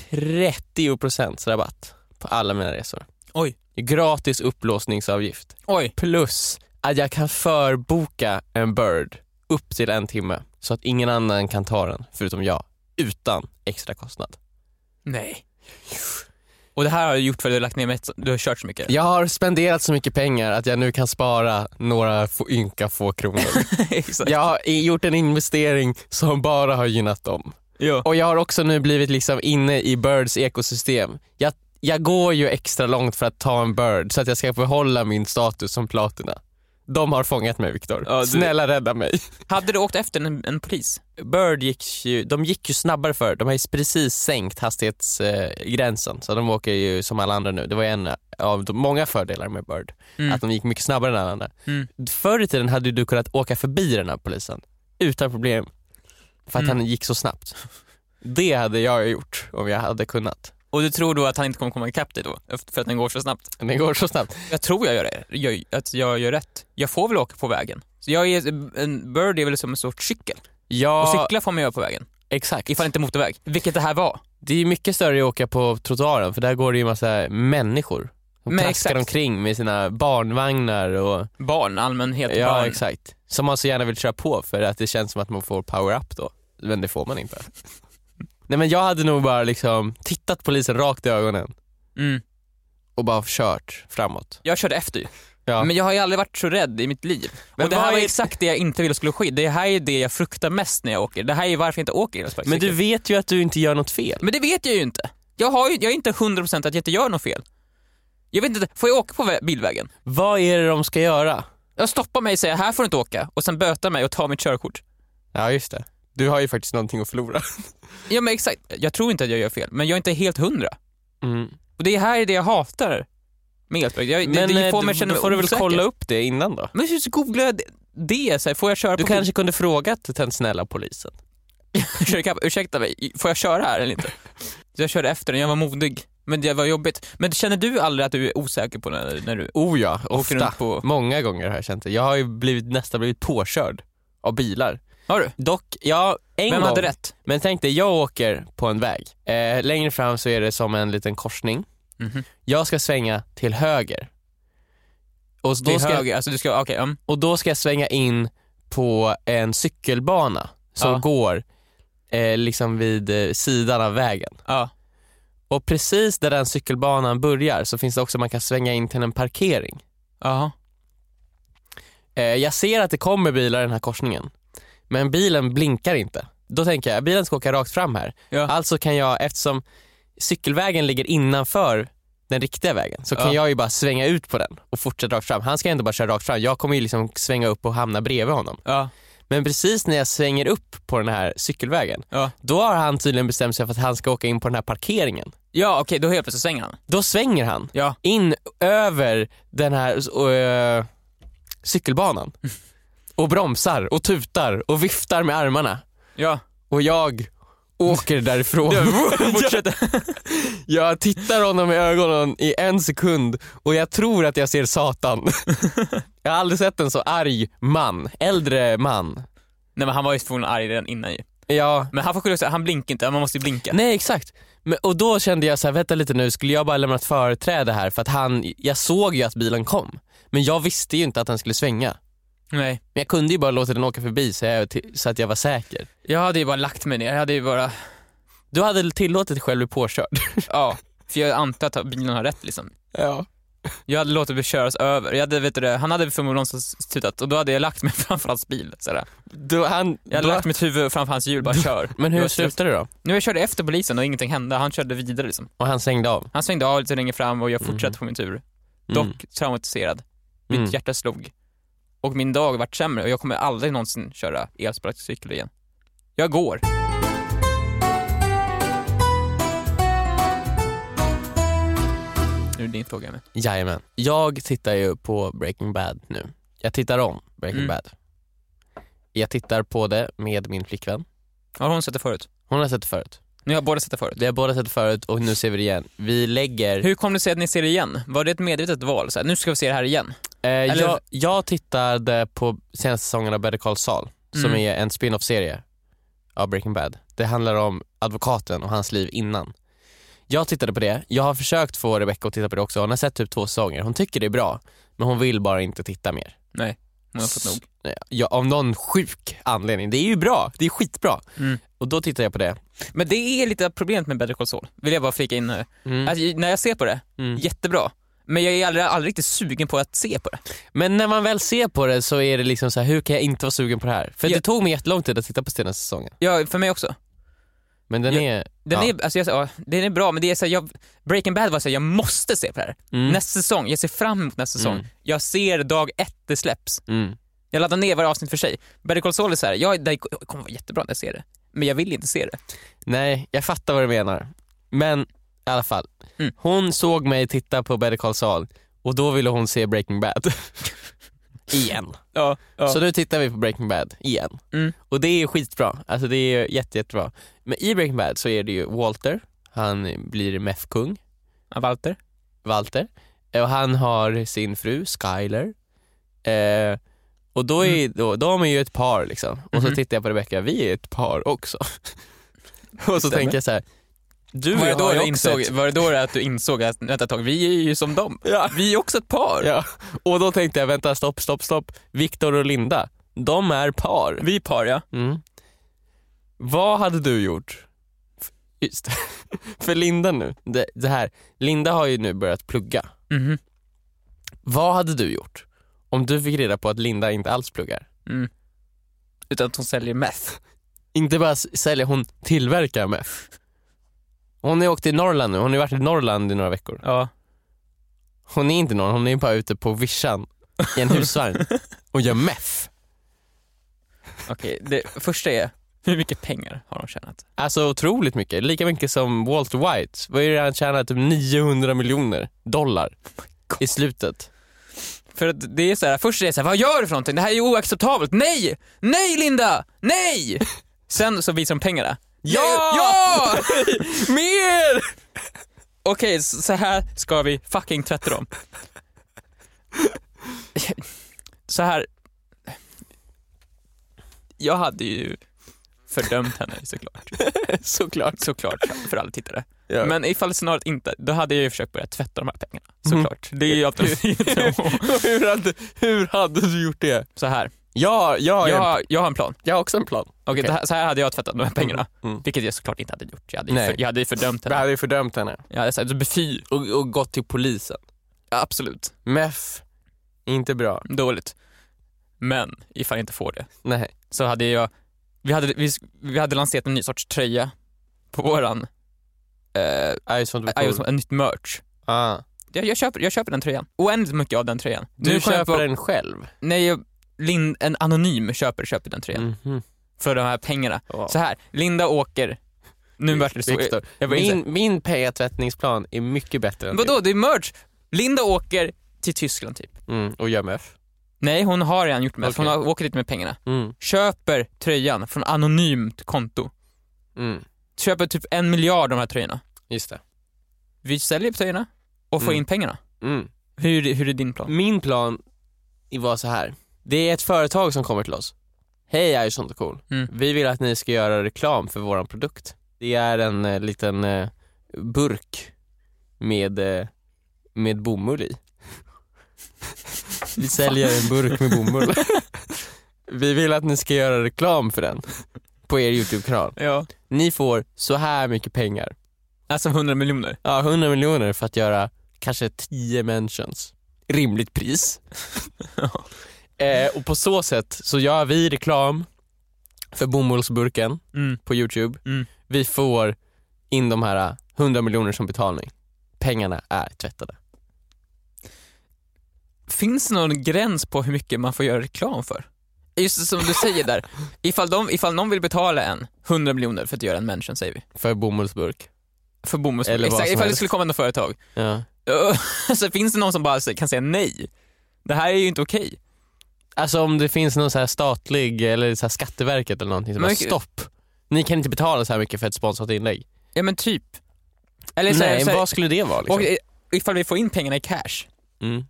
Speaker 1: 30% rabatt på alla mina resor.
Speaker 2: Oj.
Speaker 1: Gratis upplåsningsavgift.
Speaker 2: Oj.
Speaker 1: Plus att jag kan förboka en Bird upp till en timme så att ingen annan kan ta den förutom jag utan extra kostnad.
Speaker 2: Nej. Och det här har du gjort för att du har lagt ner med du har kört så mycket?
Speaker 1: Jag har spenderat så mycket pengar att jag nu kan spara några få, ynka få kronor. Jag har gjort en investering som bara har gynnat dem.
Speaker 2: Ja.
Speaker 1: Och jag har också nu blivit liksom inne i Birds ekosystem. Jag, jag går ju extra långt för att ta en Bird så att jag ska behålla min status som platina. De har fångat mig Viktor.
Speaker 2: Ja, du-
Speaker 1: Snälla rädda mig.
Speaker 2: Hade du åkt efter en, en polis?
Speaker 1: Bird gick ju, de gick ju snabbare för. De har ju precis sänkt hastighetsgränsen så de åker ju som alla andra nu. Det var en av de många fördelar med Bird.
Speaker 2: Mm.
Speaker 1: Att de gick mycket snabbare än alla andra.
Speaker 2: Mm.
Speaker 1: Förr i tiden hade du kunnat åka förbi den här polisen utan problem för att
Speaker 2: Mm.
Speaker 1: han gick så snabbt. Det hade jag gjort om jag hade kunnat.
Speaker 2: Och du tror då att han inte kommer komma ikapp dig då? För att den går så snabbt?
Speaker 1: Det går så snabbt.
Speaker 2: Jag tror jag gör det. Jag, att jag gör rätt. Jag får väl åka på vägen. Så jag är, en bird är väl som en sorts cykel. Och
Speaker 1: Ja,
Speaker 2: cykla får man göra på vägen.
Speaker 1: exakt.
Speaker 2: Ifall inte motorväg. Vilket det här var.
Speaker 1: Det är mycket större att åka på trottoaren för där går det ju massa människor. De traskar
Speaker 2: exakt.
Speaker 1: omkring med sina barnvagnar och
Speaker 2: Barn, allmänhet,
Speaker 1: Ja
Speaker 2: barn.
Speaker 1: exakt. Som man så gärna vill köra på för att det känns som att man får power-up då. Men det får man inte. Nej men jag hade nog bara liksom tittat polisen rakt i ögonen
Speaker 2: Mm.
Speaker 1: och bara kört framåt.
Speaker 2: Jag körde efter ju.
Speaker 1: Ja.
Speaker 2: Men jag har ju aldrig varit så rädd i mitt liv.
Speaker 1: Men
Speaker 2: och det här
Speaker 1: vad
Speaker 2: var
Speaker 1: är-
Speaker 2: exakt det jag inte ville skulle ske. Det här är det jag fruktar mest när jag åker. Det här är varför jag inte åker
Speaker 1: men
Speaker 2: elsparkcykel.
Speaker 1: du vet ju att du inte gör något fel.
Speaker 2: Men det vet jag ju inte. Jag, har ju, jag är inte 100% att jag inte gör något fel. Jag vet inte, får jag åka på vä- bilvägen?
Speaker 1: Vad är det de ska göra?
Speaker 2: Jag stoppar mig och säger här får du inte åka och sen böta mig och ta mitt körkort.
Speaker 1: Ja just det. Du har ju faktiskt någonting att förlora.
Speaker 2: Ja men exakt, jag tror inte att jag gör fel, men jag är inte helt hundra.
Speaker 1: Mm.
Speaker 2: Och det här är det jag hatar med elspark. Jag, det,
Speaker 1: Men
Speaker 2: det
Speaker 1: eh,
Speaker 2: får mig
Speaker 1: då, får du väl kolla upp det innan då?
Speaker 2: Men hur googlar jag det? det så här, får jag köra
Speaker 1: Du
Speaker 2: på
Speaker 1: kanske kunde frågat den snälla polisen.
Speaker 2: Ursäkta mig, får jag köra här eller inte? Jag körde efter den, jag var modig. Men det var jobbigt. Men känner du aldrig att du är osäker på när, när du
Speaker 1: Oh ja, ofta.
Speaker 2: på...
Speaker 1: Många gånger har jag känt det. Jag har ju blivit, nästan blivit påkörd av bilar.
Speaker 2: Har du?
Speaker 1: Dock, ja en
Speaker 2: Vem
Speaker 1: gång.
Speaker 2: hade rätt?
Speaker 1: Men tänk dig, jag åker på en väg. Eh, längre fram så är det som en liten korsning.
Speaker 2: Mhm.
Speaker 1: Jag ska svänga till höger. Och då,
Speaker 2: är
Speaker 1: ska,
Speaker 2: höger, alltså du ska, okej, um.
Speaker 1: och då ska jag svänga in på en cykelbana som
Speaker 2: Ja.
Speaker 1: går eh, liksom vid eh, sidan av vägen.
Speaker 2: ja.
Speaker 1: Och precis där den cykelbanan börjar så finns det också man kan svänga in till en parkering.
Speaker 2: Jaha.
Speaker 1: Eh, jag ser att det kommer bilar i den här korsningen, men bilen blinkar inte. Då tänker jag, bilen ska åka rakt fram här.
Speaker 2: Ja.
Speaker 1: Alltså kan jag, eftersom cykelvägen ligger innanför den riktiga vägen, så kan
Speaker 2: Ja.
Speaker 1: jag ju bara svänga ut på den och fortsätta rakt fram. Han ska ändå bara köra rakt fram. Jag kommer ju liksom svänga upp och hamna bredvid honom.
Speaker 2: Ja.
Speaker 1: Men precis när jag svänger upp på den här cykelvägen,
Speaker 2: Ja.
Speaker 1: då har han tydligen bestämt sig för att han ska åka in på den här parkeringen.
Speaker 2: Ja okej, då helt plötsligt svänger han.
Speaker 1: Då svänger han
Speaker 2: Ja.
Speaker 1: in över den här uh, cykelbanan och bromsar och tutar och viftar med armarna.
Speaker 2: Ja.
Speaker 1: Och jag åker därifrån. Jag tittar honom i ögonen i en sekund och jag tror att jag ser Satan. jag har aldrig sett en så arg man, äldre man.
Speaker 2: Nej men han var ju förmodligen arg redan innan ju.
Speaker 1: Ja,
Speaker 2: Men han får skylla sig, han blinkar inte, man måste ju blinka.
Speaker 1: nej exakt. Men, och då kände jag så här, vänta lite nu, skulle jag bara lämnat företräde här för att han, jag såg ju att bilen kom. Men jag visste ju inte att han skulle svänga.
Speaker 2: Nej.
Speaker 1: Men jag kunde ju bara låta den åka förbi så, jag, så att jag var säker.
Speaker 2: Jag hade ju bara lagt mig ner, jag hade ju bara,
Speaker 1: Du hade tillåtit dig själv bli påkörd.
Speaker 2: ja. För jag antar att bilen har rätt liksom.
Speaker 1: Ja.
Speaker 2: Jag hade låtit mig köras över. Jag hade, vet du han hade förmodligen någonstans tutat och då hade jag lagt mig framför hans bil. Sådär.
Speaker 1: Du, han,
Speaker 2: Jag hade
Speaker 1: då,
Speaker 2: lagt mitt huvud framför hans hjul, bara kör.
Speaker 1: men hur slutade det då?
Speaker 2: Nu jag körde efter polisen och ingenting hände, han körde vidare liksom.
Speaker 1: Och han svängde av?
Speaker 2: Han svängde av lite längre fram och jag fortsatte
Speaker 1: Mhm.
Speaker 2: på min tur.
Speaker 1: Mm.
Speaker 2: Dock traumatiserad. Mitt
Speaker 1: Mm.
Speaker 2: hjärta slog. Och min dag vart sämre och jag kommer aldrig någonsin köra elsparkcykel igen. Jag går. Nu är det din fråga med.
Speaker 1: Jajamän. Jag tittar ju på Breaking Bad nu. Jag tittar om Breaking
Speaker 2: Mm.
Speaker 1: Bad. Jag tittar på det med min flickvän.
Speaker 2: Har hon sett det förut?
Speaker 1: Hon har sett det förut.
Speaker 2: Ni har båda sett det förut?
Speaker 1: Vi har båda sett det förut och nu ser vi det igen. Vi lägger...
Speaker 2: Hur kom det sig att ni ser det igen? Var det ett medvetet val? Så här, nu ska vi se det här igen?
Speaker 1: Eh,
Speaker 2: Eller-
Speaker 1: jag, jag tittade på senaste säsongen av Better Call Saul som
Speaker 2: Mm.
Speaker 1: är en spin-off-serie av Breaking Bad. Det handlar om advokaten och hans liv innan. Jag tittade på det. Jag har försökt få Rebecca att titta på det också. Hon har sett typ två säsonger. Hon tycker det är bra, men hon vill bara inte titta mer.
Speaker 2: Nej, hon har fått nog.
Speaker 1: Ja, av någon sjuk anledning. Det är ju bra. Det är skitbra.
Speaker 2: Mm.
Speaker 1: Och då tittar jag på det.
Speaker 2: Men det är lite problemet med Better Call Saul, vill jag bara flika in här.
Speaker 1: Mm.
Speaker 2: Alltså, när jag ser på det,
Speaker 1: Mm.
Speaker 2: jättebra. Men jag är aldrig, aldrig riktigt sugen på att se på det.
Speaker 1: Men när man väl ser på det så är det liksom så här, hur kan jag inte vara sugen på det här? För
Speaker 2: Ja.
Speaker 1: det tog mig jättelång tid att titta på senaste säsongen.
Speaker 2: Ja, för mig också.
Speaker 1: Men den
Speaker 2: Ja,
Speaker 1: är...
Speaker 2: Den,
Speaker 1: ja.
Speaker 2: är, alltså jag, ja, den är bra, men det är så här, jag, Breaking Bad var så här, jag måste se på det här.
Speaker 1: Mm.
Speaker 2: Nästa säsong, jag ser fram emot nästa säsong.
Speaker 1: Mm.
Speaker 2: Jag ser dag ett det släpps.
Speaker 1: Mm.
Speaker 2: Jag laddar ner varje avsnitt för sig. Better Call Saul är så här, ja, det kommer vara jättebra när jag ser det. Men jag vill inte se det.
Speaker 1: Nej, jag fattar vad du menar. Men i alla fall,
Speaker 2: Mm.
Speaker 1: hon såg mig titta på Better Call Saul och då ville hon se Breaking Bad. igen.
Speaker 2: Ja,
Speaker 1: Så nu tittar vi på Breaking Bad igen.
Speaker 2: Mm.
Speaker 1: Och det är skitbra, alltså det är jätte, jättebra. Men i Breaking Bad så är det ju Walter, han blir meth-kung,
Speaker 2: Ja, Walter?
Speaker 1: Walter, och han har sin fru Skyler. Eh, och då är, då, de är ju ett par liksom. Och så
Speaker 2: Mhm.
Speaker 1: tittar jag på Rebecca, vi är ett par också. och så
Speaker 2: Stämmer.
Speaker 1: tänker jag så här. Du
Speaker 2: var, det då du insåg,
Speaker 1: ett-
Speaker 2: var det då att du insåg att, vänta ett tag, vi är ju som dem.
Speaker 1: Ja.
Speaker 2: Vi är också ett par.
Speaker 1: Ja, och då tänkte jag, vänta stopp, stopp, stopp. Viktor och Linda, de är par.
Speaker 2: Vi är par ja.
Speaker 1: Mm. Vad hade du gjort? Just. För Linda nu, det, det här. Linda har ju nu börjat plugga.
Speaker 2: Mhm.
Speaker 1: Vad hade du gjort om du fick reda på att Linda inte alls pluggar?
Speaker 2: Mm. Utan att hon säljer meth.
Speaker 1: Inte bara s- sälja, hon tillverkar meth. Hon har åkt till Norrland nu, hon har varit i Norrland i några veckor.
Speaker 2: Ja.
Speaker 1: Hon är inte Norrland, hon är bara ute på vischan i en husvagn och gör meth.
Speaker 2: Okej, det första är, hur mycket pengar har de tjänat?
Speaker 1: Alltså otroligt mycket, lika mycket som Walter White. Vad är det han tjänar? Typ 900 miljoner dollar i slutet.
Speaker 2: För att det är så här, först är det så här, vad gör du för någonting? Det här är ju oacceptabelt. Nej! Nej Linda! Nej! Sen så visar de pengarna.
Speaker 1: Ja!
Speaker 2: Ja!
Speaker 1: Mer!
Speaker 2: Okej, så så här ska vi fucking tvätta dem. Så här. Jag hade ju fördömt henne såklart.
Speaker 1: Såklart.
Speaker 2: Såklart, för alla tittare.
Speaker 1: Ja.
Speaker 2: Men ifall scenariot inte, då hade jag ju försökt börja tvätta de här pengarna.
Speaker 1: Mm.
Speaker 2: Såklart. Det är ju alternativet.
Speaker 1: hur, hade, hur hade du gjort det?
Speaker 2: Så här.
Speaker 1: Ja, ja,
Speaker 2: Jag,
Speaker 1: jag,
Speaker 2: har- jag har en plan.
Speaker 1: jag har också en plan.
Speaker 2: Okej, här- så här hade jag tvättat de här pengarna.
Speaker 1: Mm.
Speaker 2: Vilket jag såklart inte hade gjort. Jag hade
Speaker 1: Nej.
Speaker 2: för, jag hade ju fördömt
Speaker 1: Du
Speaker 2: henne.
Speaker 1: hade ju fördömt henne
Speaker 2: Jag hade sagt, befy.
Speaker 1: och, och gått till polisen.
Speaker 2: Ja, absolut.
Speaker 1: Meth, inte bra.
Speaker 2: Dåligt. Men ifall jag inte får det
Speaker 1: Nej.
Speaker 2: så hade jag, vi hade, vi, vi hade lanserat en ny sorts tröja på våran, eh,
Speaker 1: I want to
Speaker 2: en nytt merch.
Speaker 1: Ah.
Speaker 2: Jag, jag, köper, jag köper den tröjan. Oändligt mycket av den tröjan.
Speaker 1: Du
Speaker 2: jag
Speaker 1: köper
Speaker 2: på-
Speaker 1: den själv?
Speaker 2: Nej, jag, Lind, en anonym köper köper den tröjan.
Speaker 1: Mhm.
Speaker 2: För de här pengarna.
Speaker 1: Ja.
Speaker 2: Så här, Linda åker, nu vart det så.
Speaker 1: Viktor,
Speaker 2: jag
Speaker 1: min, min pengatvättningsplan är mycket bättre än
Speaker 2: Vadå, det är merch. Linda åker till Tyskland typ.
Speaker 1: din. Mm, och gör meth.
Speaker 2: Nej, hon har redan gjort med.
Speaker 1: Okej.
Speaker 2: Hon har åkt dit med pengarna.
Speaker 1: Mm,
Speaker 2: Köper tröjan från anonymt konto.
Speaker 1: mm,
Speaker 2: Köper typ en miljard av de här tröjorna.
Speaker 1: just det.
Speaker 2: Vi säljer tröjorna och får
Speaker 1: Mm.
Speaker 2: in pengarna.
Speaker 1: Mm.
Speaker 2: Hur, hur är din plan?
Speaker 1: Min plan var så här. Det är ett företag som kommer till oss Hej jag är sånt och cool.
Speaker 2: Mm.
Speaker 1: Vi vill att ni ska göra reklam för våran produkt. Det är en eh, liten eh, burk med, eh, med bomull i. Vi säljer en burk med bomull. Vi vill att ni ska göra reklam för den på er YouTube-kanal.
Speaker 2: Ja.
Speaker 1: Ni får så här mycket pengar.
Speaker 2: Alltså 100 miljoner.
Speaker 1: Ja, 100 miljoner för att göra kanske 10 mentions. Rimligt pris. eh, och på så sätt så gör vi reklam för bomullsburken
Speaker 2: Mm.
Speaker 1: på Youtube.
Speaker 2: Mm.
Speaker 1: Vi får in de här 100 miljoner som betalning. Pengarna är tvättade.
Speaker 2: Finns det någon gräns på hur mycket man får göra reklam för? Just som du säger där, ifall, de, ifall någon vill betala en 100 miljoner för att göra en mention säger vi,
Speaker 1: För bomullsburk.
Speaker 2: för bomullsburk,
Speaker 1: Eller
Speaker 2: Exakt, ifall det
Speaker 1: helst.
Speaker 2: skulle komma något företag,
Speaker 1: Ja.
Speaker 2: så finns det någon som bara kan säga nej? Det här är ju inte okej.
Speaker 1: Alltså om det finns någon så här statlig eller så här Skatteverket eller någonting som bara stopp. Ni kan inte betala så här mycket för ett sponsrat inlägg.
Speaker 2: Ja men typ. Eller så här,
Speaker 1: Nej,
Speaker 2: så här,
Speaker 1: vad skulle det vara liksom?
Speaker 2: och, ifall vi får in pengarna i cash,
Speaker 1: Mm.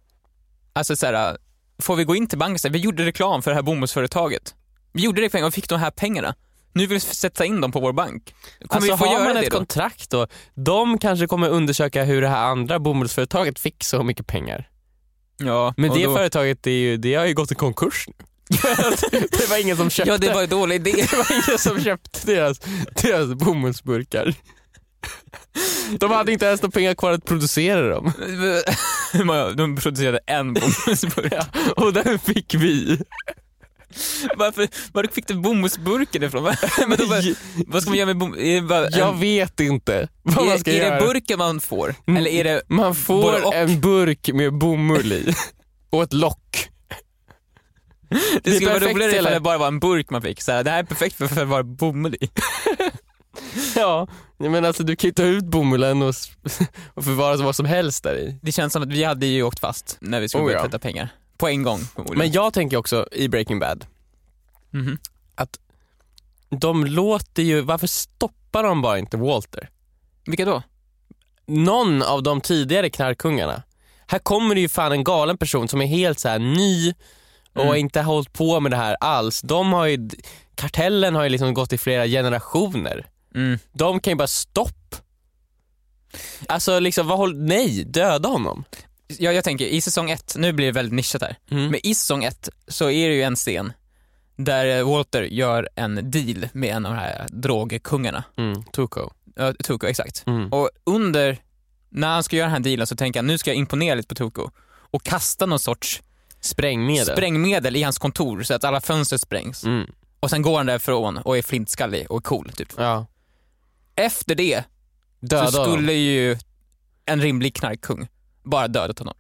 Speaker 2: alltså så här, får vi gå in till banken och säga vi gjorde reklam för det här bomullsföretaget. Vi gjorde det och fick de här pengarna. Nu vill vi sätta in dem på vår bank. Kommer
Speaker 1: Alltså
Speaker 2: vi få
Speaker 1: har
Speaker 2: göra
Speaker 1: man ett
Speaker 2: då?
Speaker 1: kontrakt då, de kanske kommer undersöka hur det här andra bomullsföretaget fick så mycket pengar.
Speaker 2: Ja,
Speaker 1: Men det
Speaker 2: då-
Speaker 1: företaget, är ju, det har ju gått i konkurs nu. det var ingen som köpte,
Speaker 2: Ja det var en dålig idé.
Speaker 1: det var ingen som köpte deras, deras bomullsburkar. De hade inte ens några pengar kvar att producera dem.
Speaker 2: De producerade en bomullsburk.
Speaker 1: Ja, och den fick vi.
Speaker 2: Varför, var fick du bomullsburken ifrån? Men då, bara, vad ska man göra med bom... Är det, bara en,
Speaker 1: Jag vet inte vad man ska
Speaker 2: är, är
Speaker 1: göra.
Speaker 2: det burken man får?
Speaker 1: Mm.
Speaker 2: Eller är det...
Speaker 1: Man får en burk med bomull i och ett lock.
Speaker 2: Det, skulle vara roligare ifall
Speaker 1: eller?
Speaker 2: det bara var en burk man fick. Så här, det här är perfekt för, att vara bomull i.
Speaker 1: Ja, men alltså du kan ju ta ut bomullen och, och förvara vad som helst där i.
Speaker 2: Det känns som att vi hade ju åkt fast när vi skulle
Speaker 1: Oh, ja.
Speaker 2: tvätta pengar. På en gång.
Speaker 1: Men jag tänker också i Breaking Bad,
Speaker 2: Mhm.
Speaker 1: de låter ju, varför stoppar de bara inte Walter?
Speaker 2: Vilka då?
Speaker 1: Någon av de tidigare knarkkungarna. Här kommer det ju fan en galen person som är helt så ny och
Speaker 2: Mm.
Speaker 1: inte har hållit på med det här alls. De har ju, kartellen har ju liksom gått i flera generationer.
Speaker 2: Mm.
Speaker 1: De kan ju bara stopp. Alltså liksom, vad håll, nej, döda honom.
Speaker 2: Ja, jag tänker i säsong ett, nu blir det väldigt nischat här,
Speaker 1: Mm.
Speaker 2: men i säsong ett så är det ju en scen där eh, Walter gör en deal med en av de här drogkungarna.
Speaker 1: Mm, Tuco.
Speaker 2: Ja, Tuco, exakt.
Speaker 1: Mm.
Speaker 2: Och under, när han ska göra den här dealen så tänker han nu ska jag imponera lite på Tuco och kasta någon sorts
Speaker 1: Sprängmedel.
Speaker 2: sprängmedel i hans kontor så att alla fönster sprängs.
Speaker 1: mm.
Speaker 2: Och sen går han därifrån och är flintskallig och cool typ.
Speaker 1: Ja.
Speaker 2: Efter det
Speaker 1: Döda
Speaker 2: så skulle ju en rimlig knarkkung bara dödat honom.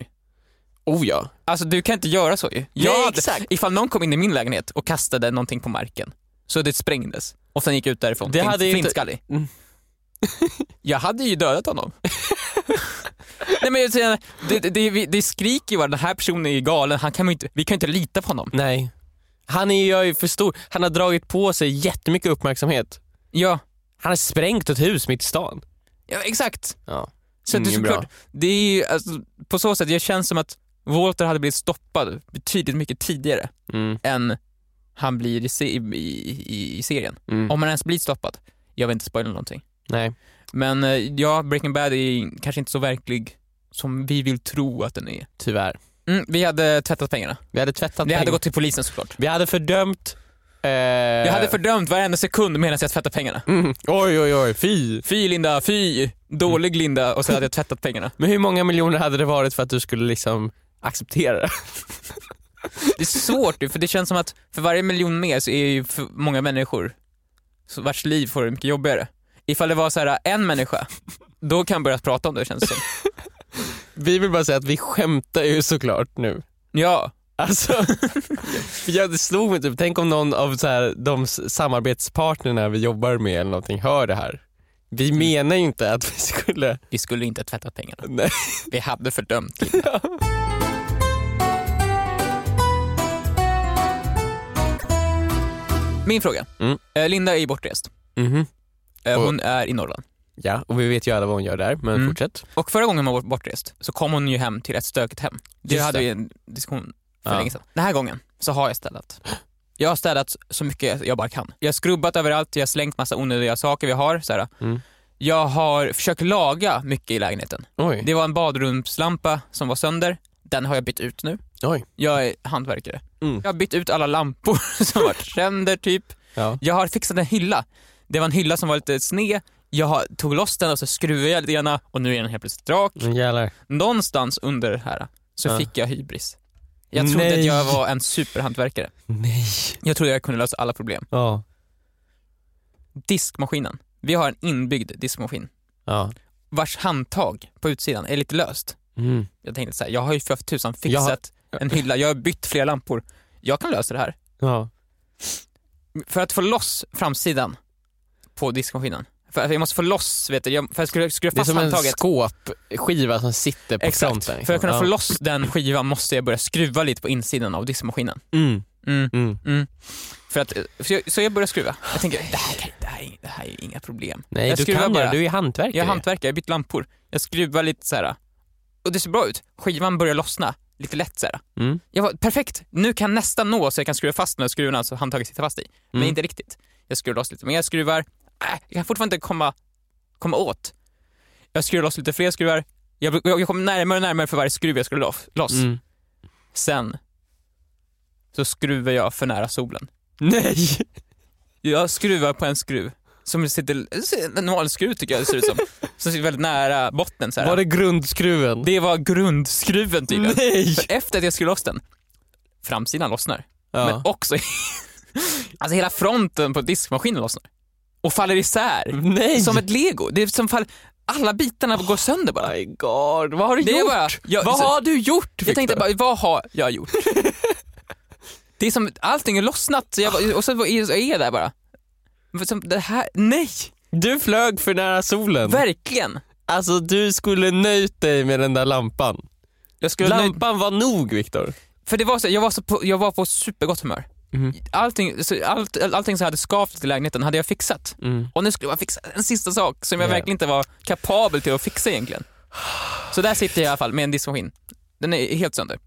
Speaker 1: Oh ja.
Speaker 2: Alltså du kan inte göra så ju.
Speaker 1: Nej,
Speaker 2: Jag hade,
Speaker 1: exakt.
Speaker 2: ifall någon kom in i min lägenhet och kastade någonting på marken så det sprängdes och sen gick ut därifrån
Speaker 1: Det hade ju inte-
Speaker 2: flintskallig.
Speaker 1: Mm.
Speaker 2: Jag hade ju dödat honom. Nej men jag det, det, det, skriker ju bara den här personen är galen, han kan inte, vi kan ju inte lita på honom.
Speaker 1: Nej. Han är ju för stor. Han har dragit på sig jättemycket uppmärksamhet.
Speaker 2: Ja,
Speaker 1: Han har sprängt ett hus mitt i stan.
Speaker 2: ja exakt.
Speaker 1: Ja.
Speaker 2: Så att det, är
Speaker 1: Ingen bra.
Speaker 2: såklart, det är ju, alltså, på så sätt, jag känns som att Walter hade blivit stoppad betydligt mycket tidigare
Speaker 1: Mm.
Speaker 2: än han blir i, se- i, i, i serien.
Speaker 1: Mm.
Speaker 2: Om han ens blir stoppad. Jag vill inte spoila någonting.
Speaker 1: Nej.
Speaker 2: Men eh, ja, Breaking Bad är kanske inte så verklig som vi vill tro att den är.
Speaker 1: Tyvärr.
Speaker 2: Mm, vi hade tvättat pengarna.
Speaker 1: Vi hade tvättat
Speaker 2: Vi hade
Speaker 1: pengar.
Speaker 2: gått till polisen såklart.
Speaker 1: Vi hade fördömt... Eh...
Speaker 2: Jag hade fördömt varenda sekund medan jag tvättade pengarna.
Speaker 1: mm. Oj oj oj, fy.
Speaker 2: Fy Linda, fy! Dålig Linda och så hade jag tvättat pengarna.
Speaker 1: Men hur många miljoner hade det varit för att du skulle liksom acceptera det?
Speaker 2: Det är svårt för det känns som att för varje miljon mer så är ju för många människor så vars liv får det mycket jobbigare. Ifall det var så här en människa, då kan jag börja prata om det känns det som.
Speaker 1: Vi vill bara säga att vi skämtar ju såklart nu.
Speaker 2: Ja,
Speaker 1: Alltså, ja, det slog mig typ, tänk om någon av så här, de samarbetspartnerna vi jobbar med eller någonting hör det här. Vi menar ju inte att vi skulle...
Speaker 2: vi skulle inte ha tvättat pengarna.
Speaker 1: Nej.
Speaker 2: Vi hade fördömt Linda. Min fråga.
Speaker 1: Mm.
Speaker 2: Eh, Linda är bortrest. Eh,
Speaker 1: Och-
Speaker 2: Hon är i Norrland.
Speaker 1: Ja, och vi vet ju alla vad hon gör där, men
Speaker 2: Mm.
Speaker 1: fortsätt.
Speaker 2: Och förra gången hon var bortrest så kom hon ju hem till ett stökigt hem. Det
Speaker 1: Just
Speaker 2: hade
Speaker 1: det.
Speaker 2: vi en diskussion för
Speaker 1: Ja.
Speaker 2: länge sedan. Den här gången så har jag ställat Jag har städat så mycket jag bara kan. Jag har skrubbat överallt, jag har slängt massa onödiga saker vi har. Så här.
Speaker 1: Mm.
Speaker 2: Jag har försökt laga mycket i lägenheten.
Speaker 1: Oj.
Speaker 2: Det var en badrumslampa som var sönder. Den har jag bytt ut nu.
Speaker 1: Oj.
Speaker 2: Jag är hantverkare.
Speaker 1: Mm.
Speaker 2: Jag har bytt ut alla lampor som varit sönder typ.
Speaker 1: Ja.
Speaker 2: Jag har fixat en hylla. Det var en hylla som var lite sned. Jag har, tog loss den och så skruvade jag lite grann och nu är den helt plötsligt rak.
Speaker 1: Jävlar.
Speaker 2: Någonstans under här så
Speaker 1: Ja.
Speaker 2: fick jag hybris. Jag trodde
Speaker 1: Nej.
Speaker 2: att jag var en superhantverkare.
Speaker 1: Nej.
Speaker 2: Jag trodde jag kunde lösa alla problem.
Speaker 1: Ja.
Speaker 2: Diskmaskinen. Vi har en inbyggd diskmaskin
Speaker 1: Ja.
Speaker 2: vars handtag på utsidan är lite löst.
Speaker 1: Mm.
Speaker 2: Jag tänkte så här, jag har ju för tusan
Speaker 1: Jag har-
Speaker 2: fixat en hylla, jag har bytt flera lampor. Jag kan lösa det här.
Speaker 1: Ja.
Speaker 2: För att få loss framsidan på diskmaskinen, för jag måste få loss, vet du, jag, för att skruva, skruva
Speaker 1: Det är
Speaker 2: fast
Speaker 1: som en
Speaker 2: handtaget.
Speaker 1: skåpskiva som sitter på
Speaker 2: Exakt,
Speaker 1: fronten. liksom.
Speaker 2: för att kunna
Speaker 1: ja.
Speaker 2: få loss den skivan måste jag börja skruva lite på insidan av diskmaskinen.
Speaker 1: Mm.
Speaker 2: Mm.
Speaker 1: Mm.
Speaker 2: Mm. För att, så, jag, så jag börjar skruva. Jag tänker, det här, det här, är- det här är inga problem.
Speaker 1: Nej,
Speaker 2: jag
Speaker 1: du kan
Speaker 2: bara.
Speaker 1: Du är hantverkare.
Speaker 2: Jag är hantverkare, jag bytt lampor. Jag skruvar lite så här. och det ser bra ut. Skivan börjar lossna, lite lätt så här.
Speaker 1: Mm.
Speaker 2: Jag var, perfekt, nu kan jag nästan nå så jag kan skruva fast med skruvarna så handtaget sitter fast i. Men
Speaker 1: Mm.
Speaker 2: inte riktigt. Jag skruvar loss lite mer skruvar. Äh, jag kan fortfarande inte komma, komma åt. Jag skruvar loss lite fler skruvar. Jag, jag, jag kommer närmare och närmare för varje skruv jag skruvar loss.
Speaker 1: Mm.
Speaker 2: Sen så skruvar jag för nära solen.
Speaker 1: Nej!
Speaker 2: Jag skruvar på en skruv som sitter, en normal skruv tycker jag det ser ut som, som sitter väldigt nära botten så här.
Speaker 1: Var det grundskruven?
Speaker 2: Det var grundskruven tydligen.
Speaker 1: Nej!
Speaker 2: För efter att jag skruvar loss den, framsidan lossnar,
Speaker 1: Ja.
Speaker 2: men också alltså hela fronten på diskmaskinen lossnar. Och faller isär.
Speaker 1: Nej!
Speaker 2: Som ett lego. Det är som fall, alla bitarna går sönder bara.
Speaker 1: My God, vad har du
Speaker 2: Det
Speaker 1: gjort?
Speaker 2: bara- jag-
Speaker 1: vad
Speaker 2: så-
Speaker 1: har du gjort
Speaker 2: Jag tänkte
Speaker 1: Victor?
Speaker 2: bara, vad har jag gjort? det är som, allting är lossnat så jag, och så var- är jag där bara. Som, det här, nej!
Speaker 1: Du flög för nära solen.
Speaker 2: Verkligen!
Speaker 1: Alltså du skulle nöjt dig med den där lampan. Lampan var nog Viktor.
Speaker 2: för det var så, jag var, så på, jag var på supergott humör.
Speaker 1: Mhm.
Speaker 2: Allting, allt, allting som hade skavt i lägenheten hade jag fixat.
Speaker 1: Mm.
Speaker 2: Och nu skulle jag fixa en sista sak som jag
Speaker 1: Ja.
Speaker 2: verkligen inte var kapabel till att fixa egentligen. Så där sitter jag i alla fall med en diskmaskin. Den är helt sönder.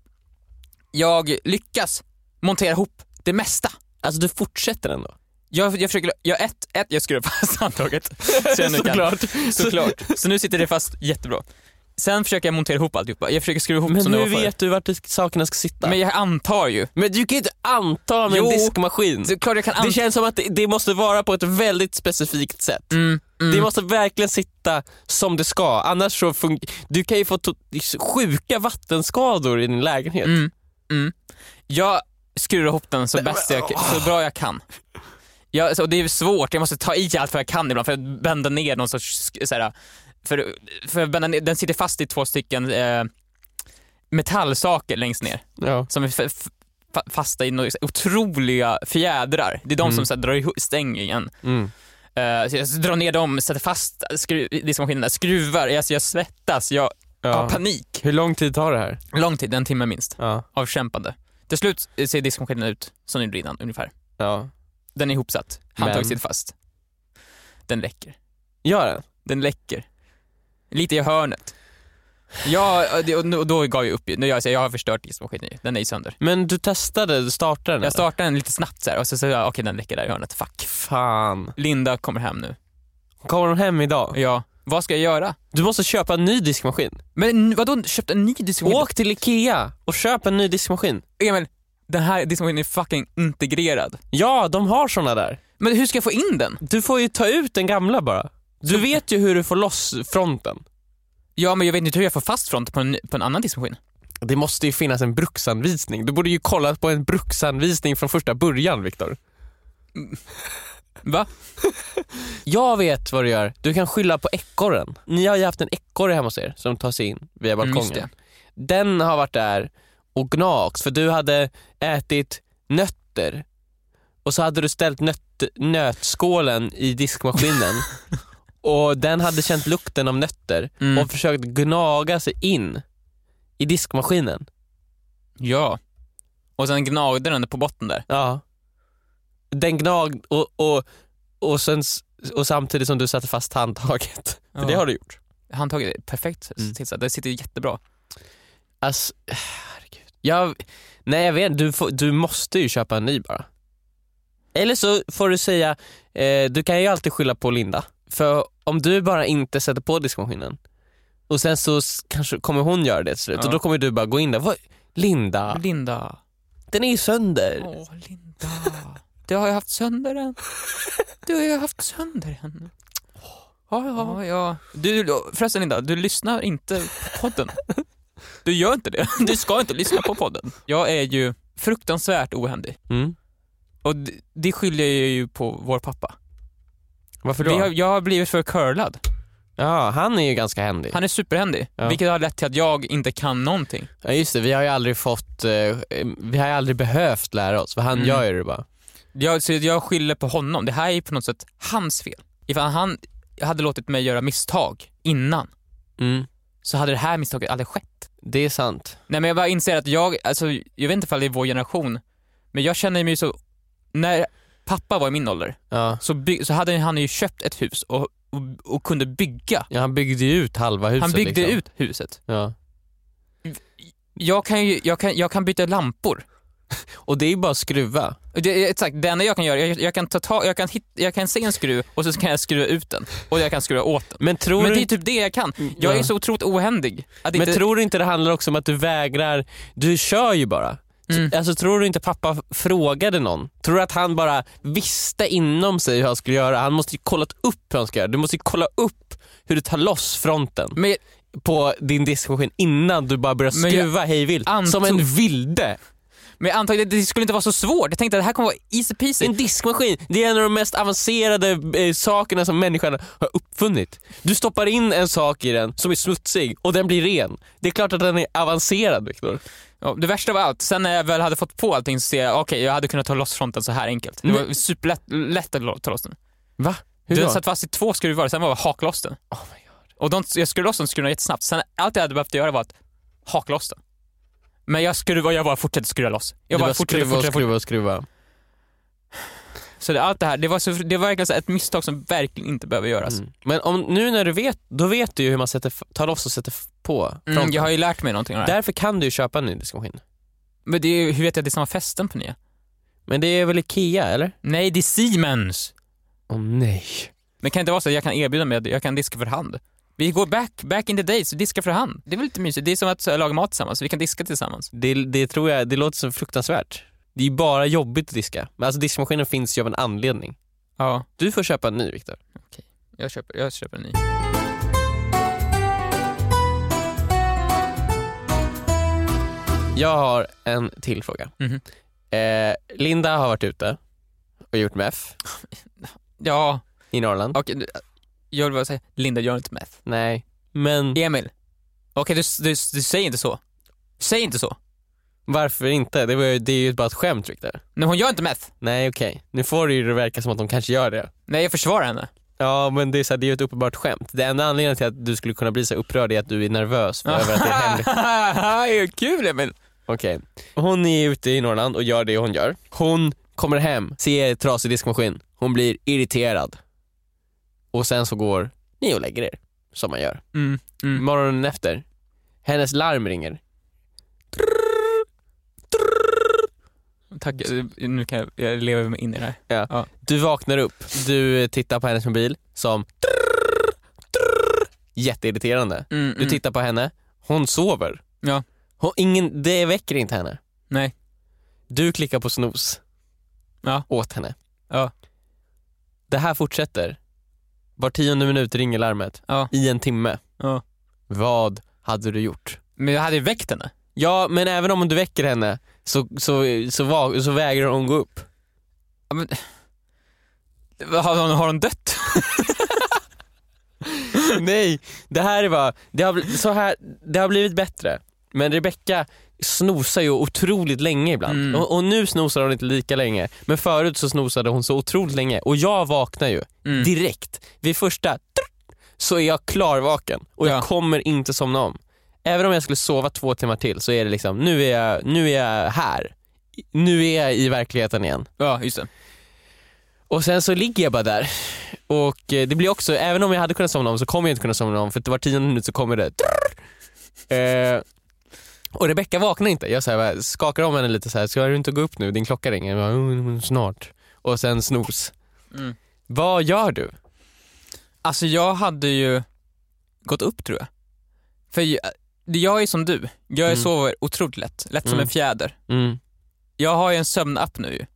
Speaker 2: Jag lyckas montera ihop det mesta.
Speaker 1: Alltså du fortsätter ändå?
Speaker 2: Jag, jag försöker, jag, ett, ett, jag skruvar fast handtaget. Så jag.
Speaker 1: Såklart.
Speaker 2: Såklart. Så nu sitter det fast jättebra. Sen försöker jag montera ihop alltihopa. Jag försöker skruva ihop
Speaker 1: Men
Speaker 2: som det
Speaker 1: hur
Speaker 2: var förr.
Speaker 1: vet du vart sakerna ska sitta?
Speaker 2: Men jag antar ju.
Speaker 1: Men du kan ju inte anta med
Speaker 2: Jo.
Speaker 1: en diskmaskin.
Speaker 2: Det klart jag kan
Speaker 1: Det känns som att det, det måste vara på ett väldigt specifikt sätt.
Speaker 2: Mm, mm.
Speaker 1: Det måste verkligen sitta som det ska, annars så Du kan ju få sjuka vattenskador i din lägenhet.
Speaker 2: Mm, mm. Jag skruvar ihop den så, bäst jag, så bra jag kan. Jag, så det är svårt, jag måste ta i allt vad jag kan ibland för att bända ner någon sorts, såhär, för, för den sitter fast i två stycken eh, metallsaker längst ner
Speaker 1: Ja.
Speaker 2: som är fasta i några otroliga fjädrar. Det är de
Speaker 1: Mm.
Speaker 2: som så här, drar ihop, stänger igen.
Speaker 1: Mm.
Speaker 2: Eh, så jag drar ner dem, sätter fast skru, diskmaskinen där, skruvar, alltså jag svettas, jag har
Speaker 1: Ja.
Speaker 2: panik.
Speaker 1: Hur lång tid tar det här?
Speaker 2: Lång tid, en timme minst,
Speaker 1: Ja.
Speaker 2: av kämpande. Till slut ser diskmaskinen ut som den gjorde innan ungefär.
Speaker 1: ja.
Speaker 2: Den är ihopsatt, handtaget sitter fast. Den läcker.
Speaker 1: Gör den?
Speaker 2: Den läcker. Lite i hörnet. Ja, och då- gav jag upp. Nu jag, jag har förstört diskmaskinen. Den är ju sönder.
Speaker 1: Men du testade, du startade den?
Speaker 2: Jag startade den lite snabbt så här, och så sa jag okej den läcker där i hörnet. Fuck.
Speaker 1: Fan.
Speaker 2: Linda kommer hem nu.
Speaker 1: Kommer de hem idag?
Speaker 2: Ja, vad ska jag göra?
Speaker 1: Du måste köpa en ny diskmaskin.
Speaker 2: Men vadå, köpt en ny diskmaskin?
Speaker 1: Åk till IKEA och köp en ny diskmaskin.
Speaker 2: Emil, den här diskmaskinen är fucking integrerad.
Speaker 1: Ja, de har såna där.
Speaker 2: Men hur ska jag få in den?
Speaker 1: Du får ju ta ut den gamla bara. Du vet ju hur du får loss fronten.
Speaker 2: Ja, men jag vet inte hur jag får fast front på en, på en annan diskmaskin.
Speaker 1: Det måste ju finnas en bruksanvisning. Du borde ju kolla på en bruksanvisning från första början Viktor.
Speaker 2: Va?
Speaker 1: Jag vet vad du gör. Du kan skylla på ekorren. Ni har ju haft en ekorre hemma hos er som tar sig in via
Speaker 2: Mm,
Speaker 1: balkongen. Den har varit där och gnagt för du hade ätit nötter och så hade du ställt nöt, nötskålen i diskmaskinen och den hade känt lukten av nötter
Speaker 2: Mm.
Speaker 1: och försökt gnaga sig in i diskmaskinen.
Speaker 2: Ja. Och sen gnagde den på botten där.
Speaker 1: Ja. Den gnag och, och, och, sen, och samtidigt som du satte fast handtaget. För
Speaker 2: Ja.
Speaker 1: det har du gjort.
Speaker 2: Handtaget är perfekt
Speaker 1: Mm.
Speaker 2: tillsatt, det sitter jättebra.
Speaker 1: Alltså, herregud. Jag, nej jag vet du, får, du måste ju köpa en ny bara. Eller så får du säga, eh, du kan ju alltid skylla på Linda. För om du bara inte sätter på diskmaskinen och sen så kanske kommer hon göra det till slut
Speaker 2: Ja.
Speaker 1: och då kommer du bara gå in där. Vad? Linda,
Speaker 2: Linda.
Speaker 1: den är ju sönder.
Speaker 2: Åh, Linda. Du har ju haft sönder den. Du har ju haft sönder den.
Speaker 1: Ja,
Speaker 2: Ja, ja. Du, förresten Linda, du lyssnar inte på podden. Du gör inte det. Du ska inte lyssna på podden. Jag är ju fruktansvärt ohändig.
Speaker 1: Mm.
Speaker 2: Och det, det skyller jag ju på vår pappa.
Speaker 1: Varför då?
Speaker 2: har, jag har blivit för curlad.
Speaker 1: Ja, han är ju ganska händig.
Speaker 2: Han är superhändig,
Speaker 1: Ja.
Speaker 2: vilket har lett till att jag inte kan någonting.
Speaker 1: Ja just det, vi har ju aldrig fått, eh, vi har ju aldrig behövt lära oss för han
Speaker 2: Mm.
Speaker 1: gör ju det bara.
Speaker 2: Jag, så jag skyller på honom. Det här är på något sätt hans fel. Ifall han hade låtit mig göra misstag innan
Speaker 1: Mm.
Speaker 2: så hade det här misstaget aldrig skett.
Speaker 1: Det är sant.
Speaker 2: Nej men jag bara inser att jag, alltså jag vet inte ifall det är vår generation, men jag känner mig så, när pappa var i min ålder
Speaker 1: Ja.
Speaker 2: så, by, så hade han ju köpt ett hus och, och, och kunde bygga.
Speaker 1: ja, han byggde ju ut halva huset.
Speaker 2: Han byggde
Speaker 1: liksom.
Speaker 2: ut huset.
Speaker 1: Ja.
Speaker 2: Jag kan ju, jag kan, jag kan byta lampor.
Speaker 1: Och det är ju bara att skruva.
Speaker 2: Det, exakt, det enda jag kan göra, jag, jag kan ta tag, jag kan, hit, jag kan se en skruv och så kan jag skruva ut den och jag kan skruva åt den.
Speaker 1: Men tror,
Speaker 2: Men
Speaker 1: du,
Speaker 2: det är
Speaker 1: inte,
Speaker 2: typ det jag kan. Jag
Speaker 1: Ja.
Speaker 2: är så otroligt ohändig.
Speaker 1: Men
Speaker 2: inte,
Speaker 1: tror du inte det handlar också om att du vägrar, du kör ju bara.
Speaker 2: Mm.
Speaker 1: Alltså tror du inte pappa frågade någon? Tror du att han bara visste inom sig hur han skulle göra? Han måste ju kollat upp hur han ska göra. Du måste ju kolla upp hur du tar loss fronten
Speaker 2: men,
Speaker 1: på din diskmaskin innan du bara börjar skruva hej vilt.
Speaker 2: antog-
Speaker 1: Som en vilde.
Speaker 2: men jag att det skulle inte vara så svårt. Jag tänkte att det här kommer vara easy peasy.
Speaker 1: En diskmaskin, det är en av de mest avancerade eh, sakerna som människan har uppfunnit. Du stoppar in en sak i den som är smutsig och den blir ren. Det är klart att den är avancerad Viktor.
Speaker 2: Ja, det värsta av allt, sen när jag väl hade fått på allting så ser jag, okej jag hade kunnat ta loss fronten så här enkelt. Det var superlätt lätt att ta loss den.
Speaker 1: Va? Hur
Speaker 2: Den
Speaker 1: då?
Speaker 2: satt fast i två skruvar, sen var det haka loss den.
Speaker 1: Oh my God.
Speaker 2: Och de, jag skruvade loss den skruvarna jättesnabbt, sen allt jag hade behövt göra var att haka loss den. Men jag skruvade, jag bara fortsatte skruva loss. Jag
Speaker 1: Du
Speaker 2: bara
Speaker 1: bara
Speaker 2: fortsatte,
Speaker 1: skruva
Speaker 2: fortsatte,
Speaker 1: skruva och skruva.
Speaker 2: Så det, allt det här, det var, så, det var verkligen så ett misstag som verkligen inte behöver göras.
Speaker 1: Mm. Men om, nu när du vet, då vet du ju hur man sätter, tar loss och sätter på
Speaker 2: Mm, jag har ju lärt mig någonting av det här.
Speaker 1: Därför kan du ju köpa en ny diskmaskin.
Speaker 2: Men det är, hur vet jag att det är samma fästen på nya?
Speaker 1: Men det är väl IKEA eller?
Speaker 2: Nej, det är Siemens!
Speaker 1: Åh nej.
Speaker 2: Men kan det inte vara så att jag kan erbjuda mig att jag kan diska för hand? Vi går back, back in the days och diska för hand. Det är väl lite mysigt? Det är som att laga mat tillsammans, vi kan diska tillsammans.
Speaker 1: Det, det tror jag, det låter så fruktansvärt. Det är ju bara jobbigt att diska. Men alltså diskmaskinen finns ju av en anledning.
Speaker 2: Ja,
Speaker 1: Du får köpa en ny Viktor.
Speaker 2: jag köper, jag köper en ny.
Speaker 1: Jag har en till fråga.
Speaker 2: Mhm.
Speaker 1: Eh, Linda har varit ute och gjort meth
Speaker 2: Ja,
Speaker 1: i Norrland.
Speaker 2: okej. du- jag vill bara säga, Linda gör inte meth.
Speaker 1: Nej, men
Speaker 2: Emil, okej du, du, du säger inte så. Säg inte så.
Speaker 1: Varför inte? Det, var, ju- det är ju bara ett skämt Viktor.
Speaker 2: Nej, hon gör inte meth.
Speaker 1: Nej okej, nu får det ju verka som att de kanske gör det.
Speaker 2: Nej, jag försvarar henne.
Speaker 1: Ja men det är, så här, det är ju ett uppenbart skämt. Det enda anledningen till att du skulle kunna bli så upprörd är att du är nervös för över att det är hemligt.
Speaker 2: är kul Emil.
Speaker 1: Okej. Hon är ute i Norrland och gör det hon gör. Hon kommer hem, ser trasig diskmaskin. Hon blir irriterad. Och sen så går ni och lägger er, som man gör.
Speaker 2: Mm, mm.
Speaker 1: Morgonen efter, hennes larm ringer.
Speaker 2: Tack, nu kan jag, jag lever mig in i det här.
Speaker 1: Du vaknar upp, du tittar på hennes mobil som jätteirriterande.
Speaker 2: Mm,
Speaker 1: Du tittar på henne, hon sover.
Speaker 2: Ja.
Speaker 1: Hon, ingen, det väcker inte henne.
Speaker 2: Nej.
Speaker 1: Du klickar på snooze
Speaker 2: Ja.
Speaker 1: åt henne.
Speaker 2: Ja.
Speaker 1: Det här fortsätter. Var tionde minut ringer larmet
Speaker 2: Ja.
Speaker 1: i en timme.
Speaker 2: Ja.
Speaker 1: Vad hade du gjort?
Speaker 2: Men jag hade ju väckt henne.
Speaker 1: Ja, men även om du väcker henne så, så, så, va- så vägrar hon gå upp.
Speaker 2: Ja, men... Har hon, har hon dött?
Speaker 1: Nej, det här är bara, det har, bl- så här, det har blivit bättre. Men Rebecca snosar ju otroligt länge ibland.
Speaker 2: Mm.
Speaker 1: Och, och nu snosar hon inte lika länge. Men förut så snosade hon så otroligt länge. Och jag vaknar ju
Speaker 2: Mm.
Speaker 1: direkt. Vid första trrrt, så är jag klarvaken och jag
Speaker 2: Ja.
Speaker 1: kommer inte somna om. Även om jag skulle sova två timmar till så är det liksom, nu är jag, nu är jag här. Nu är jag i verkligheten igen.
Speaker 2: Ja, just det.
Speaker 1: Och sen så ligger jag bara där. Och eh, det blir också, även om jag hade kunnat somna om så kommer jag inte kunna somna om för var tionde minut så kommer det eh, Och Rebecca vaknar inte. Jag så här, skakar om henne lite så här, ska du inte gå upp nu? Din klocka ringer. Jag bara, "Mm, snart. och sen snooze.
Speaker 2: Mm.
Speaker 1: Vad gör du?
Speaker 2: Alltså jag hade ju gått upp tror jag. För jag, är som du, jag
Speaker 1: Mm.
Speaker 2: sover otroligt lätt, lätt som
Speaker 1: Mm.
Speaker 2: en fjäder.
Speaker 1: Mm.
Speaker 2: Jag har ju en sömnapp nu.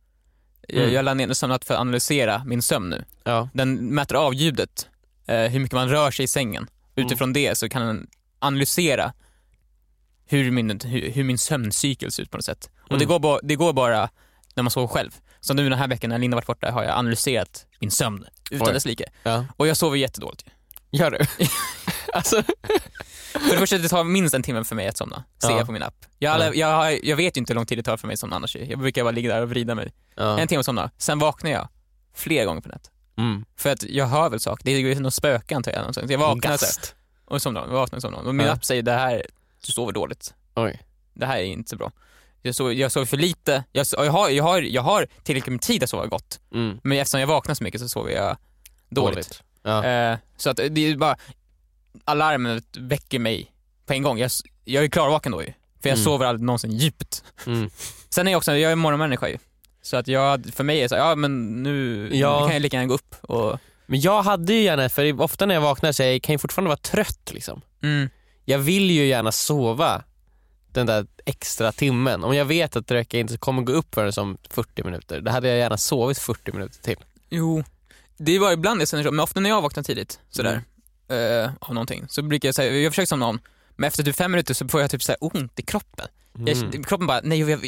Speaker 2: Jag,
Speaker 1: Mm.
Speaker 2: jag laddade ner en sömnapp för att analysera min sömn nu.
Speaker 1: Ja.
Speaker 2: Den mäter av ljudet, eh, hur mycket man rör sig i sängen. Utifrån det så kan den analysera hur min, hur, hur min sömncykel ser ut på något sätt. Och det,
Speaker 1: Mm.
Speaker 2: går ba, det går bara när man sover själv. Så nu den här veckan när Linda varit borta har jag analyserat min sömn utan
Speaker 1: Oj.
Speaker 2: dess like.
Speaker 1: ja.
Speaker 2: Och jag sover jättedåligt.
Speaker 1: Gör du? alltså,
Speaker 2: För det första, det tar minst en timme för mig att somna, ser
Speaker 1: Ja.
Speaker 2: jag på min app. Jag, aldrig- jag, jag vet ju inte hur lång tid det tar för mig att somna annars. Jag brukar bara ligga där och vrida mig.
Speaker 1: ja.
Speaker 2: En timme och somna, sen vaknar jag flera gånger på natt.
Speaker 1: Mm.
Speaker 2: För att jag hör väl saker, det är ju något spöke antar jag. någonstans. Jag vaknar så här, och somnar, vaknar och somnar. Och min
Speaker 1: Ja.
Speaker 2: app säger det här, du sover dåligt.
Speaker 1: Oj.
Speaker 2: Det här är inte så bra. Jag sover, jag sover för lite, jag, jag, har, jag, har, jag har tillräckligt med tid att sova gott.
Speaker 1: Mm.
Speaker 2: Men eftersom jag vaknar så mycket så sover jag dåligt.
Speaker 1: Ja.
Speaker 2: Eh, så att det är bara, alarmet väcker mig på en gång. Jag, jag är klarvaken då ju. För jag
Speaker 1: Mm.
Speaker 2: sover aldrig någonsin djupt.
Speaker 1: Mm.
Speaker 2: Sen är jag också, jag är morgonmänniska ju. Så att jag, för mig är det så ja men nu
Speaker 1: Ja.
Speaker 2: nu kan jag lika gärna gå upp och,
Speaker 1: Men jag hade ju gärna, för ofta när jag vaknar så jag kan jag fortfarande vara trött liksom.
Speaker 2: mm,
Speaker 1: Jag vill ju gärna sova den där extra timmen. Om jag vet att Räcka inte kommer gå upp förrän som 40 minuter, då hade jag gärna sovit 40 minuter till.
Speaker 2: jo. Det bara ibland känner så, men ofta när jag vaknar tidigt sådär, eh, av någonting, så brukar jag säga, jag försöker somna om, men efter typ fem minuter så får jag typ så ont i kroppen. Jag,
Speaker 1: Mm.
Speaker 2: kroppen bara, nej jag,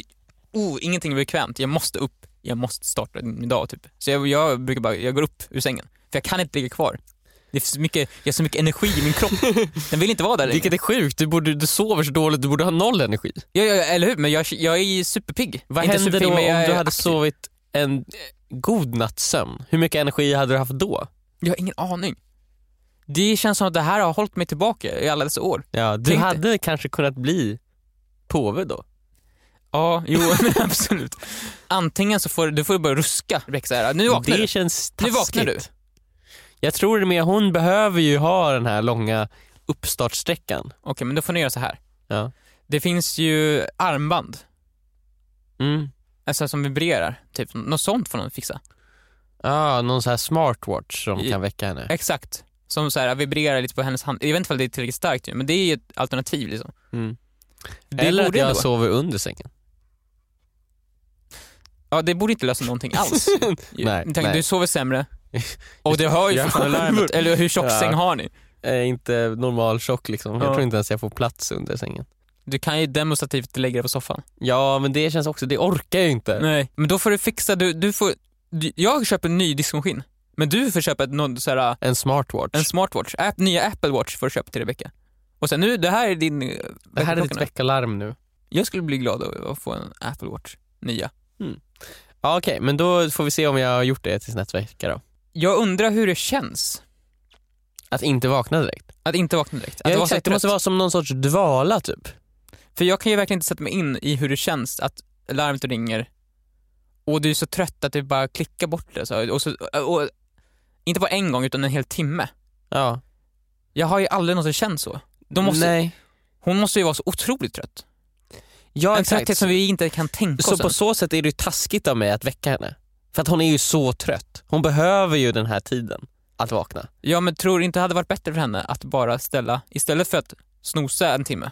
Speaker 2: oh, ingenting är bekvämt, jag måste upp, jag måste starta min dag typ. Så jag, jag brukar bara, jag går upp ur sängen, för jag kan inte ligga kvar. Det är så mycket, jag har så mycket energi i min kropp, den vill inte vara där längre.
Speaker 1: Vilket är sjukt, du, borde, du sover så dåligt, du borde ha noll energi.
Speaker 2: Ja, ja, eller hur? Men jag, jag är superpigg.
Speaker 1: Vad
Speaker 2: Inte
Speaker 1: händer då om du hade
Speaker 2: aktiv.
Speaker 1: sovit en god natts sömn? Hur mycket energi hade du haft då?
Speaker 2: Jag har ingen aning. Det känns som att det här har hållit mig tillbaka i alla dessa år.
Speaker 1: Ja, du
Speaker 2: Tänk
Speaker 1: hade kanske kunnat bli påve då.
Speaker 2: Ja, jo men absolut. Antingen så får du får börja ruska, här, nu vaknar
Speaker 1: det
Speaker 2: du.
Speaker 1: känns
Speaker 2: Nu
Speaker 1: taskigt.
Speaker 2: vaknar du.
Speaker 1: Jag tror det med, hon behöver ju ha den här långa uppstartsträckan.
Speaker 2: Okej, men då får ni göra så här.
Speaker 1: Ja.
Speaker 2: Det finns ju armband,
Speaker 1: Mm.
Speaker 2: Alltså som vibrerar, typ. Något sånt får någon fixa.
Speaker 1: Ah, någon sån här smartwatch som
Speaker 2: I-
Speaker 1: kan väcka henne.
Speaker 2: Exakt. Som så här vibrerar lite på hennes hand. Jag vet inte om det är tillräckligt starkt men det är ju ett alternativ liksom.
Speaker 1: Mm. Eller att jag
Speaker 2: ändå-
Speaker 1: sover under sängen.
Speaker 2: Ja, det borde inte lösa någonting alls.
Speaker 1: Nej,
Speaker 2: Tänk,
Speaker 1: nej.
Speaker 2: Du sover sämre och du hör ju
Speaker 1: Ja.
Speaker 2: fortfarande larmet. Eller hur tjock
Speaker 1: Ja.
Speaker 2: säng har ni?
Speaker 1: Eh, inte normal tjock liksom. Jag
Speaker 2: Ja.
Speaker 1: tror inte ens jag får plats under sängen.
Speaker 2: Du kan ju demonstrativt lägga dig på soffan.
Speaker 1: Ja men det känns också, det orkar jag ju inte.
Speaker 2: Nej. Men då får du fixa, du, du får, du, jag köper en ny diskmaskin. Men du får köpa ett, någon, så här,
Speaker 1: En smartwatch.
Speaker 2: en smartwatch. App, nya Apple Watch får du köpa till Rebecca. Och sen nu, det här är din...
Speaker 1: det här är ditt
Speaker 2: väckarklocka nu. Jag skulle bli glad av att få en Apple Watch, nya.
Speaker 1: Ja okej, men då får vi se om jag har gjort det tills nästa vecka då.
Speaker 2: Jag undrar hur det känns
Speaker 1: Att inte vakna direkt.
Speaker 2: att inte vakna direkt. Att
Speaker 1: Ja, exakt, det måste vara som någon sorts dvala typ.
Speaker 2: För jag kan ju verkligen inte sätta mig in i hur det känns att larmet ringer och du är så trött att du bara klickar bort det. Så, och så, och, inte bara en gång utan en hel timme.
Speaker 1: Ja.
Speaker 2: Jag har ju aldrig någonsin känt så. Måste,
Speaker 1: Nej.
Speaker 2: Hon måste ju vara så otroligt trött.
Speaker 1: Ja
Speaker 2: en
Speaker 1: exakt.
Speaker 2: trötthet som vi inte kan tänka
Speaker 1: Så
Speaker 2: oss
Speaker 1: på
Speaker 2: ens.
Speaker 1: så sätt är det ju taskigt av mig att väcka henne. För att hon är ju så trött. Hon behöver ju den här tiden att vakna.
Speaker 2: Ja men tror du inte det hade varit bättre för henne att bara ställa, istället för att snosa en timme,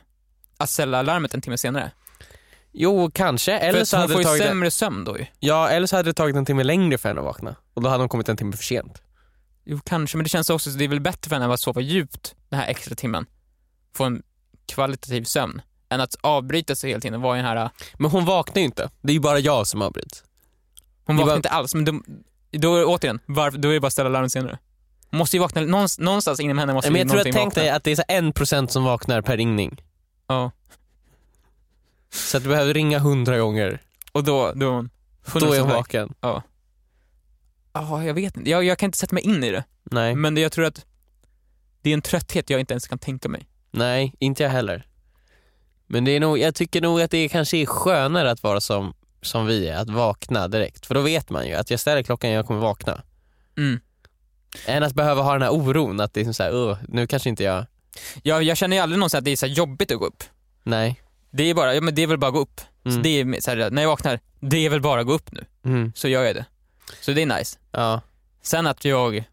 Speaker 2: att ställa larmet en timme senare?
Speaker 1: Jo, kanske.
Speaker 2: För
Speaker 1: Eller
Speaker 2: att
Speaker 1: så,
Speaker 2: hon
Speaker 1: hade
Speaker 2: får
Speaker 1: det
Speaker 2: ju
Speaker 1: tagit
Speaker 2: sämre sömn då ju.
Speaker 1: ja, eller så hade det tagit en timme längre för henne att vakna. Och då hade hon kommit en timme för sent.
Speaker 2: Jo kanske, men det känns också, det är väl bättre för henne att sova djupt den här extra timmen. Få en kvalitativ sömn. Än att avbryta sig hela tiden vara i den här,
Speaker 1: Men hon vaknar ju inte. Det är ju bara jag som avbryts.
Speaker 2: hon vaknar
Speaker 1: var-
Speaker 2: inte alls, men då, då återigen, varför, då är det bara att ställa larmet senare. Hon måste ju vakna, någonstans, någonstans inom henne måste
Speaker 1: Men jag tror att
Speaker 2: någonting
Speaker 1: tänk dig att det är så en procent som vaknar per ringning.
Speaker 2: Ja.
Speaker 1: Så att du behöver ringa hundra gånger.
Speaker 2: Och då, då är hon...
Speaker 1: Då är hon vaken.
Speaker 2: Ja, jag vet inte. Jag, jag kan inte sätta mig in i det.
Speaker 1: Nej.
Speaker 2: Men det, jag tror att det är en trötthet jag inte ens kan tänka mig.
Speaker 1: Nej, inte jag heller. Men det är nog, jag tycker nog att det kanske är skönare att vara som, som vi är, att vakna direkt. För då vet man ju att jag ställer klockan jag kommer vakna.
Speaker 2: Mm.
Speaker 1: Än att behöva ha den här oron att det är så här, "Åh, nu kanske inte jag,
Speaker 2: Jag, jag känner ju aldrig någonsin att det är så här jobbigt att gå upp.
Speaker 1: nej.
Speaker 2: Det är bara, ja men det är väl bara att gå upp. Så
Speaker 1: Mm.
Speaker 2: det är så här, när jag vaknar, det är väl bara att gå upp nu.
Speaker 1: Mm.
Speaker 2: Så gör jag det. Så det är nice.
Speaker 1: Ja.
Speaker 2: Sen att jag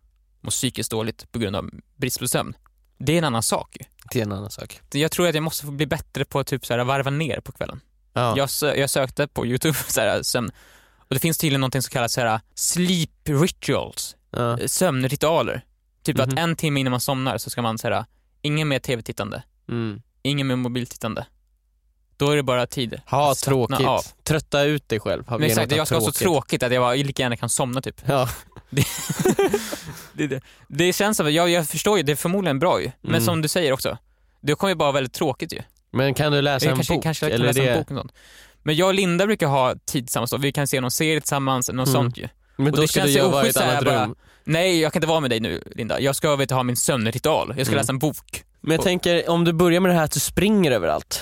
Speaker 2: mår psykiskt dåligt på grund av brist på sömn, det är en annan sak ju.
Speaker 1: Det är en annan sak.
Speaker 2: Jag tror att jag måste få bli bättre på att typ så här varva ner på kvällen.
Speaker 1: Ja.
Speaker 2: Jag, sö- jag sökte på youtube så här, sömn och det finns tydligen något som kallas så här, sleep rituals,
Speaker 1: Ja.
Speaker 2: eh, sömnritualer. Typ
Speaker 1: Mhm.
Speaker 2: att en timme innan man somnar så ska man säga ingen mer tv-tittande,
Speaker 1: Mm.
Speaker 2: ingen mer mobiltittande. Då är det bara tid.
Speaker 1: Ha tråkigt.
Speaker 2: av.
Speaker 1: Trötta ut dig själv.
Speaker 2: Men exakt, jag ska
Speaker 1: ha
Speaker 2: så tråkigt att jag bara lika gärna kan somna typ.
Speaker 1: Ja.
Speaker 2: Det, det, det känns som, jag, jag förstår ju, det är förmodligen bra ju. Men
Speaker 1: Mm.
Speaker 2: som du säger också, det kommer ju bara vara väldigt tråkigt ju.
Speaker 1: Men kan du läsa
Speaker 2: Jag
Speaker 1: en
Speaker 2: kanske,
Speaker 1: bok?
Speaker 2: kanske kan
Speaker 1: eller
Speaker 2: läsa
Speaker 1: det...
Speaker 2: en bok och sånt. Men jag och Linda brukar ha tid tillsammans då. vi kan se någon serie tillsammans, något
Speaker 1: Mm.
Speaker 2: sånt ju.
Speaker 1: Men
Speaker 2: Och
Speaker 1: då
Speaker 2: det
Speaker 1: ska du göra
Speaker 2: här
Speaker 1: annat
Speaker 2: bara-
Speaker 1: rum.
Speaker 2: Nej, jag kan inte vara med dig nu Linda. Jag ska vet, ha min sömnritual. Jag ska
Speaker 1: Mm.
Speaker 2: läsa en bok.
Speaker 1: Men jag tänker, om du börjar med det här att du springer överallt,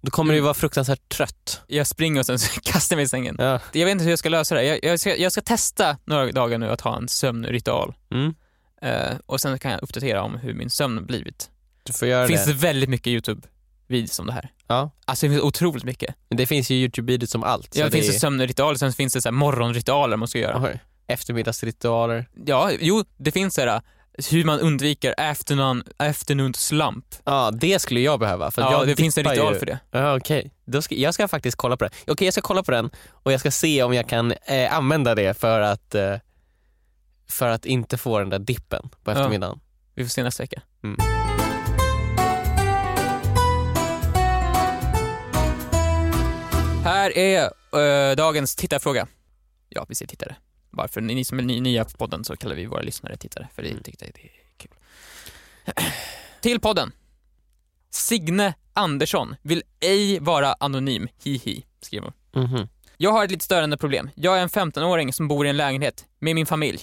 Speaker 1: då kommer du ju
Speaker 2: Mm.
Speaker 1: vara fruktansvärt trött.
Speaker 2: Jag springer och sen så kastar jag mig i sängen.
Speaker 1: Ja.
Speaker 2: Jag vet inte hur jag ska lösa det. Jag, jag, ska, jag ska testa några dagar nu att ha en sömnritual.
Speaker 1: Mm.
Speaker 2: Eh, och sen kan jag uppdatera om hur min sömn blivit.
Speaker 1: Du får göra
Speaker 2: finns
Speaker 1: det.
Speaker 2: det väldigt mycket YouTube-videos om det här.
Speaker 1: Ja.
Speaker 2: Alltså det finns otroligt mycket.
Speaker 1: Det finns ju Youtube-videos som allt. så
Speaker 2: Ja, det finns det sömnritualer, sen finns det så här morgonritualer man ska göra.
Speaker 1: Oj. Eftermiddagsritualer.
Speaker 2: Ja, jo, det finns så här hur man undviker afternoon, afternoon slump.
Speaker 1: Ja, det skulle jag behöva. För
Speaker 2: ja,
Speaker 1: jag
Speaker 2: det finns en ritual
Speaker 1: ju.
Speaker 2: för det.
Speaker 1: Ja, okej. Då ska, jag ska faktiskt kolla på det. Okej, jag ska kolla på den och jag ska se om jag kan eh, använda det för att, eh, för att inte få den där dippen på
Speaker 2: Ja.
Speaker 1: eftermiddagen.
Speaker 2: Vi får se nästa vecka.
Speaker 1: Mm.
Speaker 2: Här är eh, dagens tittarfråga. Ja, vi säger tittare. Varför ni som är ny, nya på podden så kallar vi våra lyssnare tittare, för det
Speaker 1: Mm.
Speaker 2: tyckte jag det är kul. Till podden. Signe Andersson vill ej vara anonym, hihi, skriver hon.
Speaker 1: Mhm.
Speaker 2: Jag har ett lite störande problem. Jag är en 15-åring som bor i en lägenhet med min familj.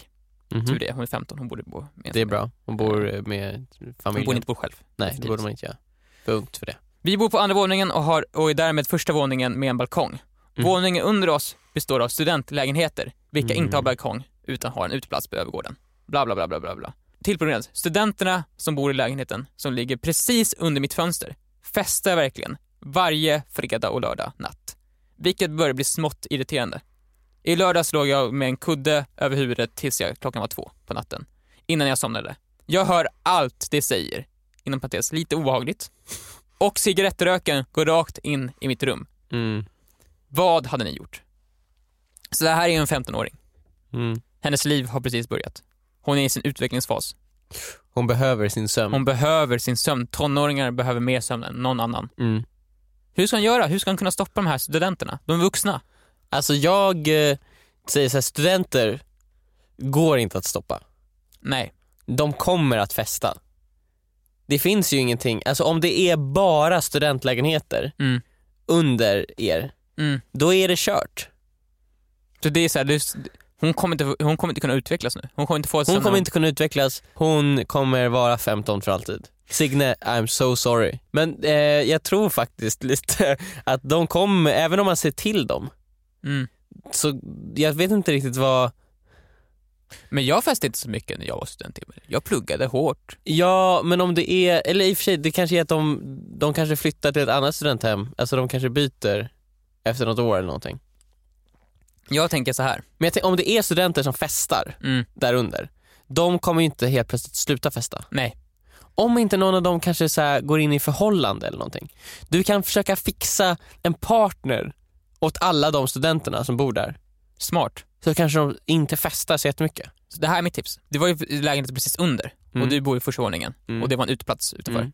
Speaker 1: Mhm.
Speaker 2: Tur det, hon är 15, hon borde bo med
Speaker 1: Det är
Speaker 2: familj.
Speaker 1: bra. Hon bor eh, med
Speaker 2: Hon
Speaker 1: familjen.
Speaker 2: borde inte bo själv.
Speaker 1: Nej, det borde man inte göra. För ungt för det.
Speaker 2: Vi bor på andra våningen och, har, och är därmed första våningen med en balkong.
Speaker 1: Mm.
Speaker 2: Våningen under oss består av studentlägenheter, vilka
Speaker 1: Mm.
Speaker 2: inte har balkong utan har en uteplats på övergården. Bla, bla, bla, bla, bla, bla. Till problemet, studenterna som bor i lägenheten, som ligger precis under mitt fönster, festar verkligen varje fredag och lördag natt. Vilket börjar bli smått irriterande. I lördags låg jag med en kudde över huvudet tills jag, klockan var två på natten, innan jag somnade. Jag hör allt det säger, inom parentes lite obehagligt, och cigarettröken går rakt in i mitt rum.
Speaker 1: Mm.
Speaker 2: Vad hade ni gjort? Så det här är en 15-åring.
Speaker 1: Mm.
Speaker 2: Hennes liv har precis börjat. Hon är i sin utvecklingsfas.
Speaker 1: Hon behöver sin sömn.
Speaker 2: Hon behöver sin sömn. Tonåringar behöver mer sömn än någon annan.
Speaker 1: Mm.
Speaker 2: Hur ska hon göra? Hur ska hon kunna stoppa de här studenterna? De är vuxna.
Speaker 1: Alltså jag eh, säger så här, studenter går inte att stoppa.
Speaker 2: Nej.
Speaker 1: De kommer att festa. Det finns ju ingenting, alltså om det är bara studentlägenheter
Speaker 2: Mm.
Speaker 1: under er,
Speaker 2: Mm.
Speaker 1: då är det kört.
Speaker 2: Så det är så här, det är, hon, kommer inte, hon kommer inte kunna utvecklas nu. Hon kommer inte få
Speaker 1: Hon kommer inte kunna utvecklas, hon kommer vara 15 för alltid. Signe, I'm so sorry. Men eh, jag tror faktiskt lite att de kommer, även om man ser till dem,
Speaker 2: Mm.
Speaker 1: så jag vet inte riktigt vad,
Speaker 2: Men jag festade inte så mycket när jag var student. Jag pluggade hårt.
Speaker 1: ja men om det är, eller i och för sig det kanske är att de, de kanske flyttar till ett annat studenthem, alltså de kanske byter efter något år eller någonting.
Speaker 2: Jag tänker så här.
Speaker 1: Men tänker, om det är studenter som festar
Speaker 2: Mm.
Speaker 1: där under, de kommer ju inte helt plötsligt sluta festa.
Speaker 2: Nej.
Speaker 1: Om inte någon av dem kanske så går in i förhållande eller någonting. Du kan försöka fixa en partner åt alla de studenterna som bor där.
Speaker 2: Smart.
Speaker 1: Så kanske de inte festar så jättemycket.
Speaker 2: Så det här är mitt tips. Det var ju lägenheten precis under
Speaker 1: Mm.
Speaker 2: och du bor i första våningen
Speaker 1: Mm.
Speaker 2: och det var en uteplats utanför.
Speaker 1: Mm.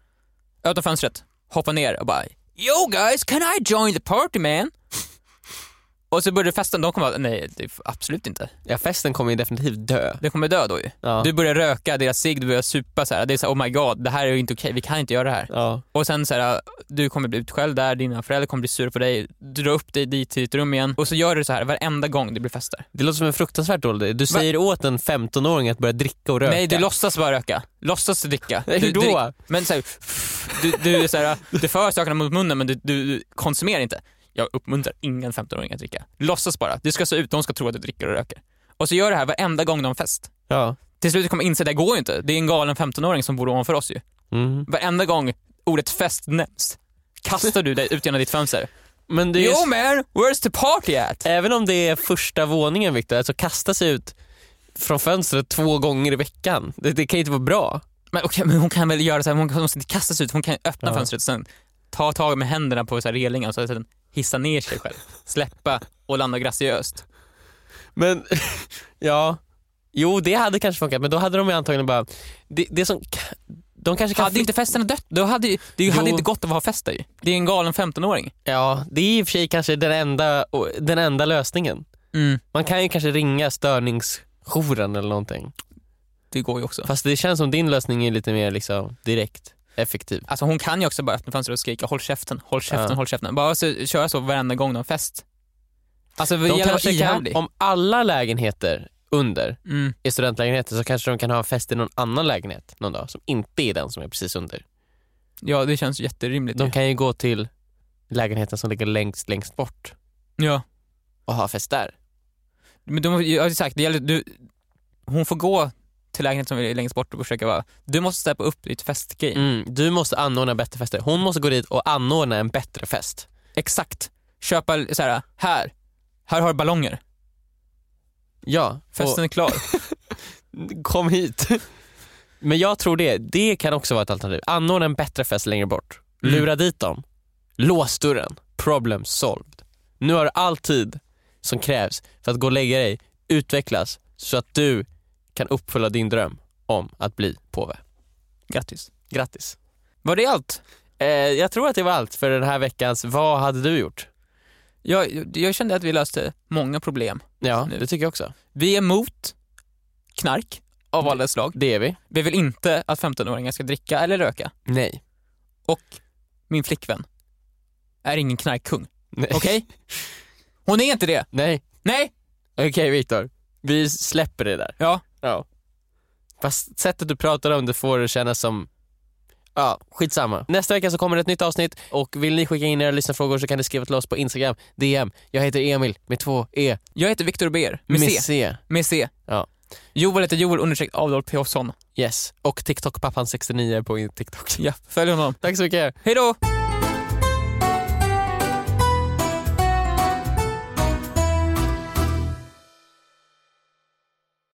Speaker 2: Öppna fönstret, hoppa ner och bara Yo guys, can I join the party man? Och så började festen, de kommer nej absolut inte.
Speaker 1: Ja festen kommer ju definitivt dö.
Speaker 2: Det kommer dö då ju.
Speaker 1: Ja.
Speaker 2: Du börjar röka deras cigg, du börjar supa så här. det är så här, oh my god, det här är ju inte okej, vi kan inte göra det här.
Speaker 1: Ja.
Speaker 2: Och sen så här, du kommer bli utskälld där, dina föräldrar kommer bli sura på dig, du drar upp dig dit till ditt rum igen och så gör du så här varenda gång det blir fester.
Speaker 1: Det låter som en fruktansvärt dålig. Du säger åt en 15-åring att börja dricka och röka.
Speaker 2: Nej, du låtsas bara röka. Låtsas dricka.
Speaker 1: Nej, Hur då?
Speaker 2: du, men så här, du, du, så här, du för sakerna mot munnen men du, du konsumerar inte. Jag uppmuntrar ingen 15-åring att dricka. Låtsas bara. Du ska se ut, de ska tro att du dricker och röker. Och så gör det här varenda gång de har fest.
Speaker 1: Ja.
Speaker 2: Till slut kommer jag inse att det går ju inte. Det är en galen 15-åring som bor ovanför oss ju.
Speaker 1: Mm.
Speaker 2: Varenda gång ordet fest nämns kastar du dig ut genom ditt fönster.
Speaker 1: Men det är
Speaker 2: Jo man, where's the party at?
Speaker 1: Även om det är första våningen Viktor, alltså kasta sig ut från fönstret två gånger i veckan. Det, det kan ju inte vara bra.
Speaker 2: Men, okej, men hon kan väl göra så här, hon måste inte kasta sig ut, hon kan öppna
Speaker 1: Ja.
Speaker 2: fönstret och sen ta tag med händerna på så här relingen och så sen hissa ner sig själv, släppa och landa graciöst.
Speaker 1: Men ja, jo det hade kanske funkat men då hade de ju antagligen bara, det, det som, de kanske kan
Speaker 2: Hade inte festerna dött, då hade ju- det hade
Speaker 1: Jo.
Speaker 2: inte gått att ha fest där ju. Det är en galen 15-åring.
Speaker 1: Ja, det är i och för sig kanske den enda, den enda lösningen.
Speaker 2: Mm.
Speaker 1: Man kan ju kanske ringa störningsjouren eller någonting.
Speaker 2: Det går ju också.
Speaker 1: Fast det känns som din lösning är lite mer liksom direkt, effektiv.
Speaker 2: Alltså hon kan ju också bara öppna fönstret och skrika håll käften, håll käften,
Speaker 1: Ja.
Speaker 2: håll käften. Bara så, köra så varenda gång de har fest. Alltså
Speaker 1: De
Speaker 2: vara
Speaker 1: kan,
Speaker 2: ihärdig.
Speaker 1: om alla lägenheter under
Speaker 2: Mm.
Speaker 1: är studentlägenheter så kanske de kan ha fest i någon annan lägenhet någon dag som inte är den som är precis under.
Speaker 2: Ja det känns jätterimligt
Speaker 1: De
Speaker 2: ju.
Speaker 1: kan ju gå till lägenheten som ligger längst, längst bort
Speaker 2: Ja.
Speaker 1: och ha fest där.
Speaker 2: Men de, ja, exakt, det gäller, du, hon får gå till lägenheten som är längst bort och försöka vara, du måste steppa upp ditt festgame.
Speaker 1: Mm, du måste anordna bättre fester. Hon måste gå dit och anordna en bättre fest.
Speaker 2: Exakt. Köpa så här, här, här har du ballonger,
Speaker 1: Ja,
Speaker 2: festen är klar.
Speaker 1: och kom hit. Men jag tror det, det kan också vara ett alternativ. Anordna en bättre fest längre bort.
Speaker 2: Mm.
Speaker 1: Lura dit dem. Lås dörren. Problem solved. Nu har du all tid som krävs för att gå och lägga dig, utvecklas så att du kan uppfylla din dröm om att bli påve.
Speaker 2: Grattis.
Speaker 1: Grattis.
Speaker 2: Var det allt?
Speaker 1: Eh, jag tror att det var allt för den här veckans Vad hade du gjort?
Speaker 2: Jag, jag kände att vi löste många problem.
Speaker 1: Ja,
Speaker 2: Nu.
Speaker 1: det tycker jag också.
Speaker 2: Vi är emot knark av alla slag.
Speaker 1: Det är vi.
Speaker 2: Vi vill inte att 15-åringar ska dricka eller röka.
Speaker 1: Nej.
Speaker 2: Och min flickvän är ingen knarkkung. Okej? Hon är inte det.
Speaker 1: Nej.
Speaker 2: Nej!
Speaker 1: Okej Viktor, vi släpper det där.
Speaker 2: Ja.
Speaker 1: Ja. Fast sättet du pratar om det får det kännas som, ja skitsamma. Nästa vecka så kommer ett nytt avsnitt och vill ni skicka in era lyssnarfrågor så kan ni skriva till oss på Instagram, DM. Jag heter Emil med två E.
Speaker 2: Jag heter Viktor Ber med C.
Speaker 1: C.
Speaker 2: Med C.
Speaker 1: Ja.
Speaker 2: Joel heter Joel understreck Adolf Påsson.
Speaker 1: Yes. Och TikTok-pappan69 på TikTok.
Speaker 2: Ja, följ honom.
Speaker 1: Tack så mycket.
Speaker 2: Hej då!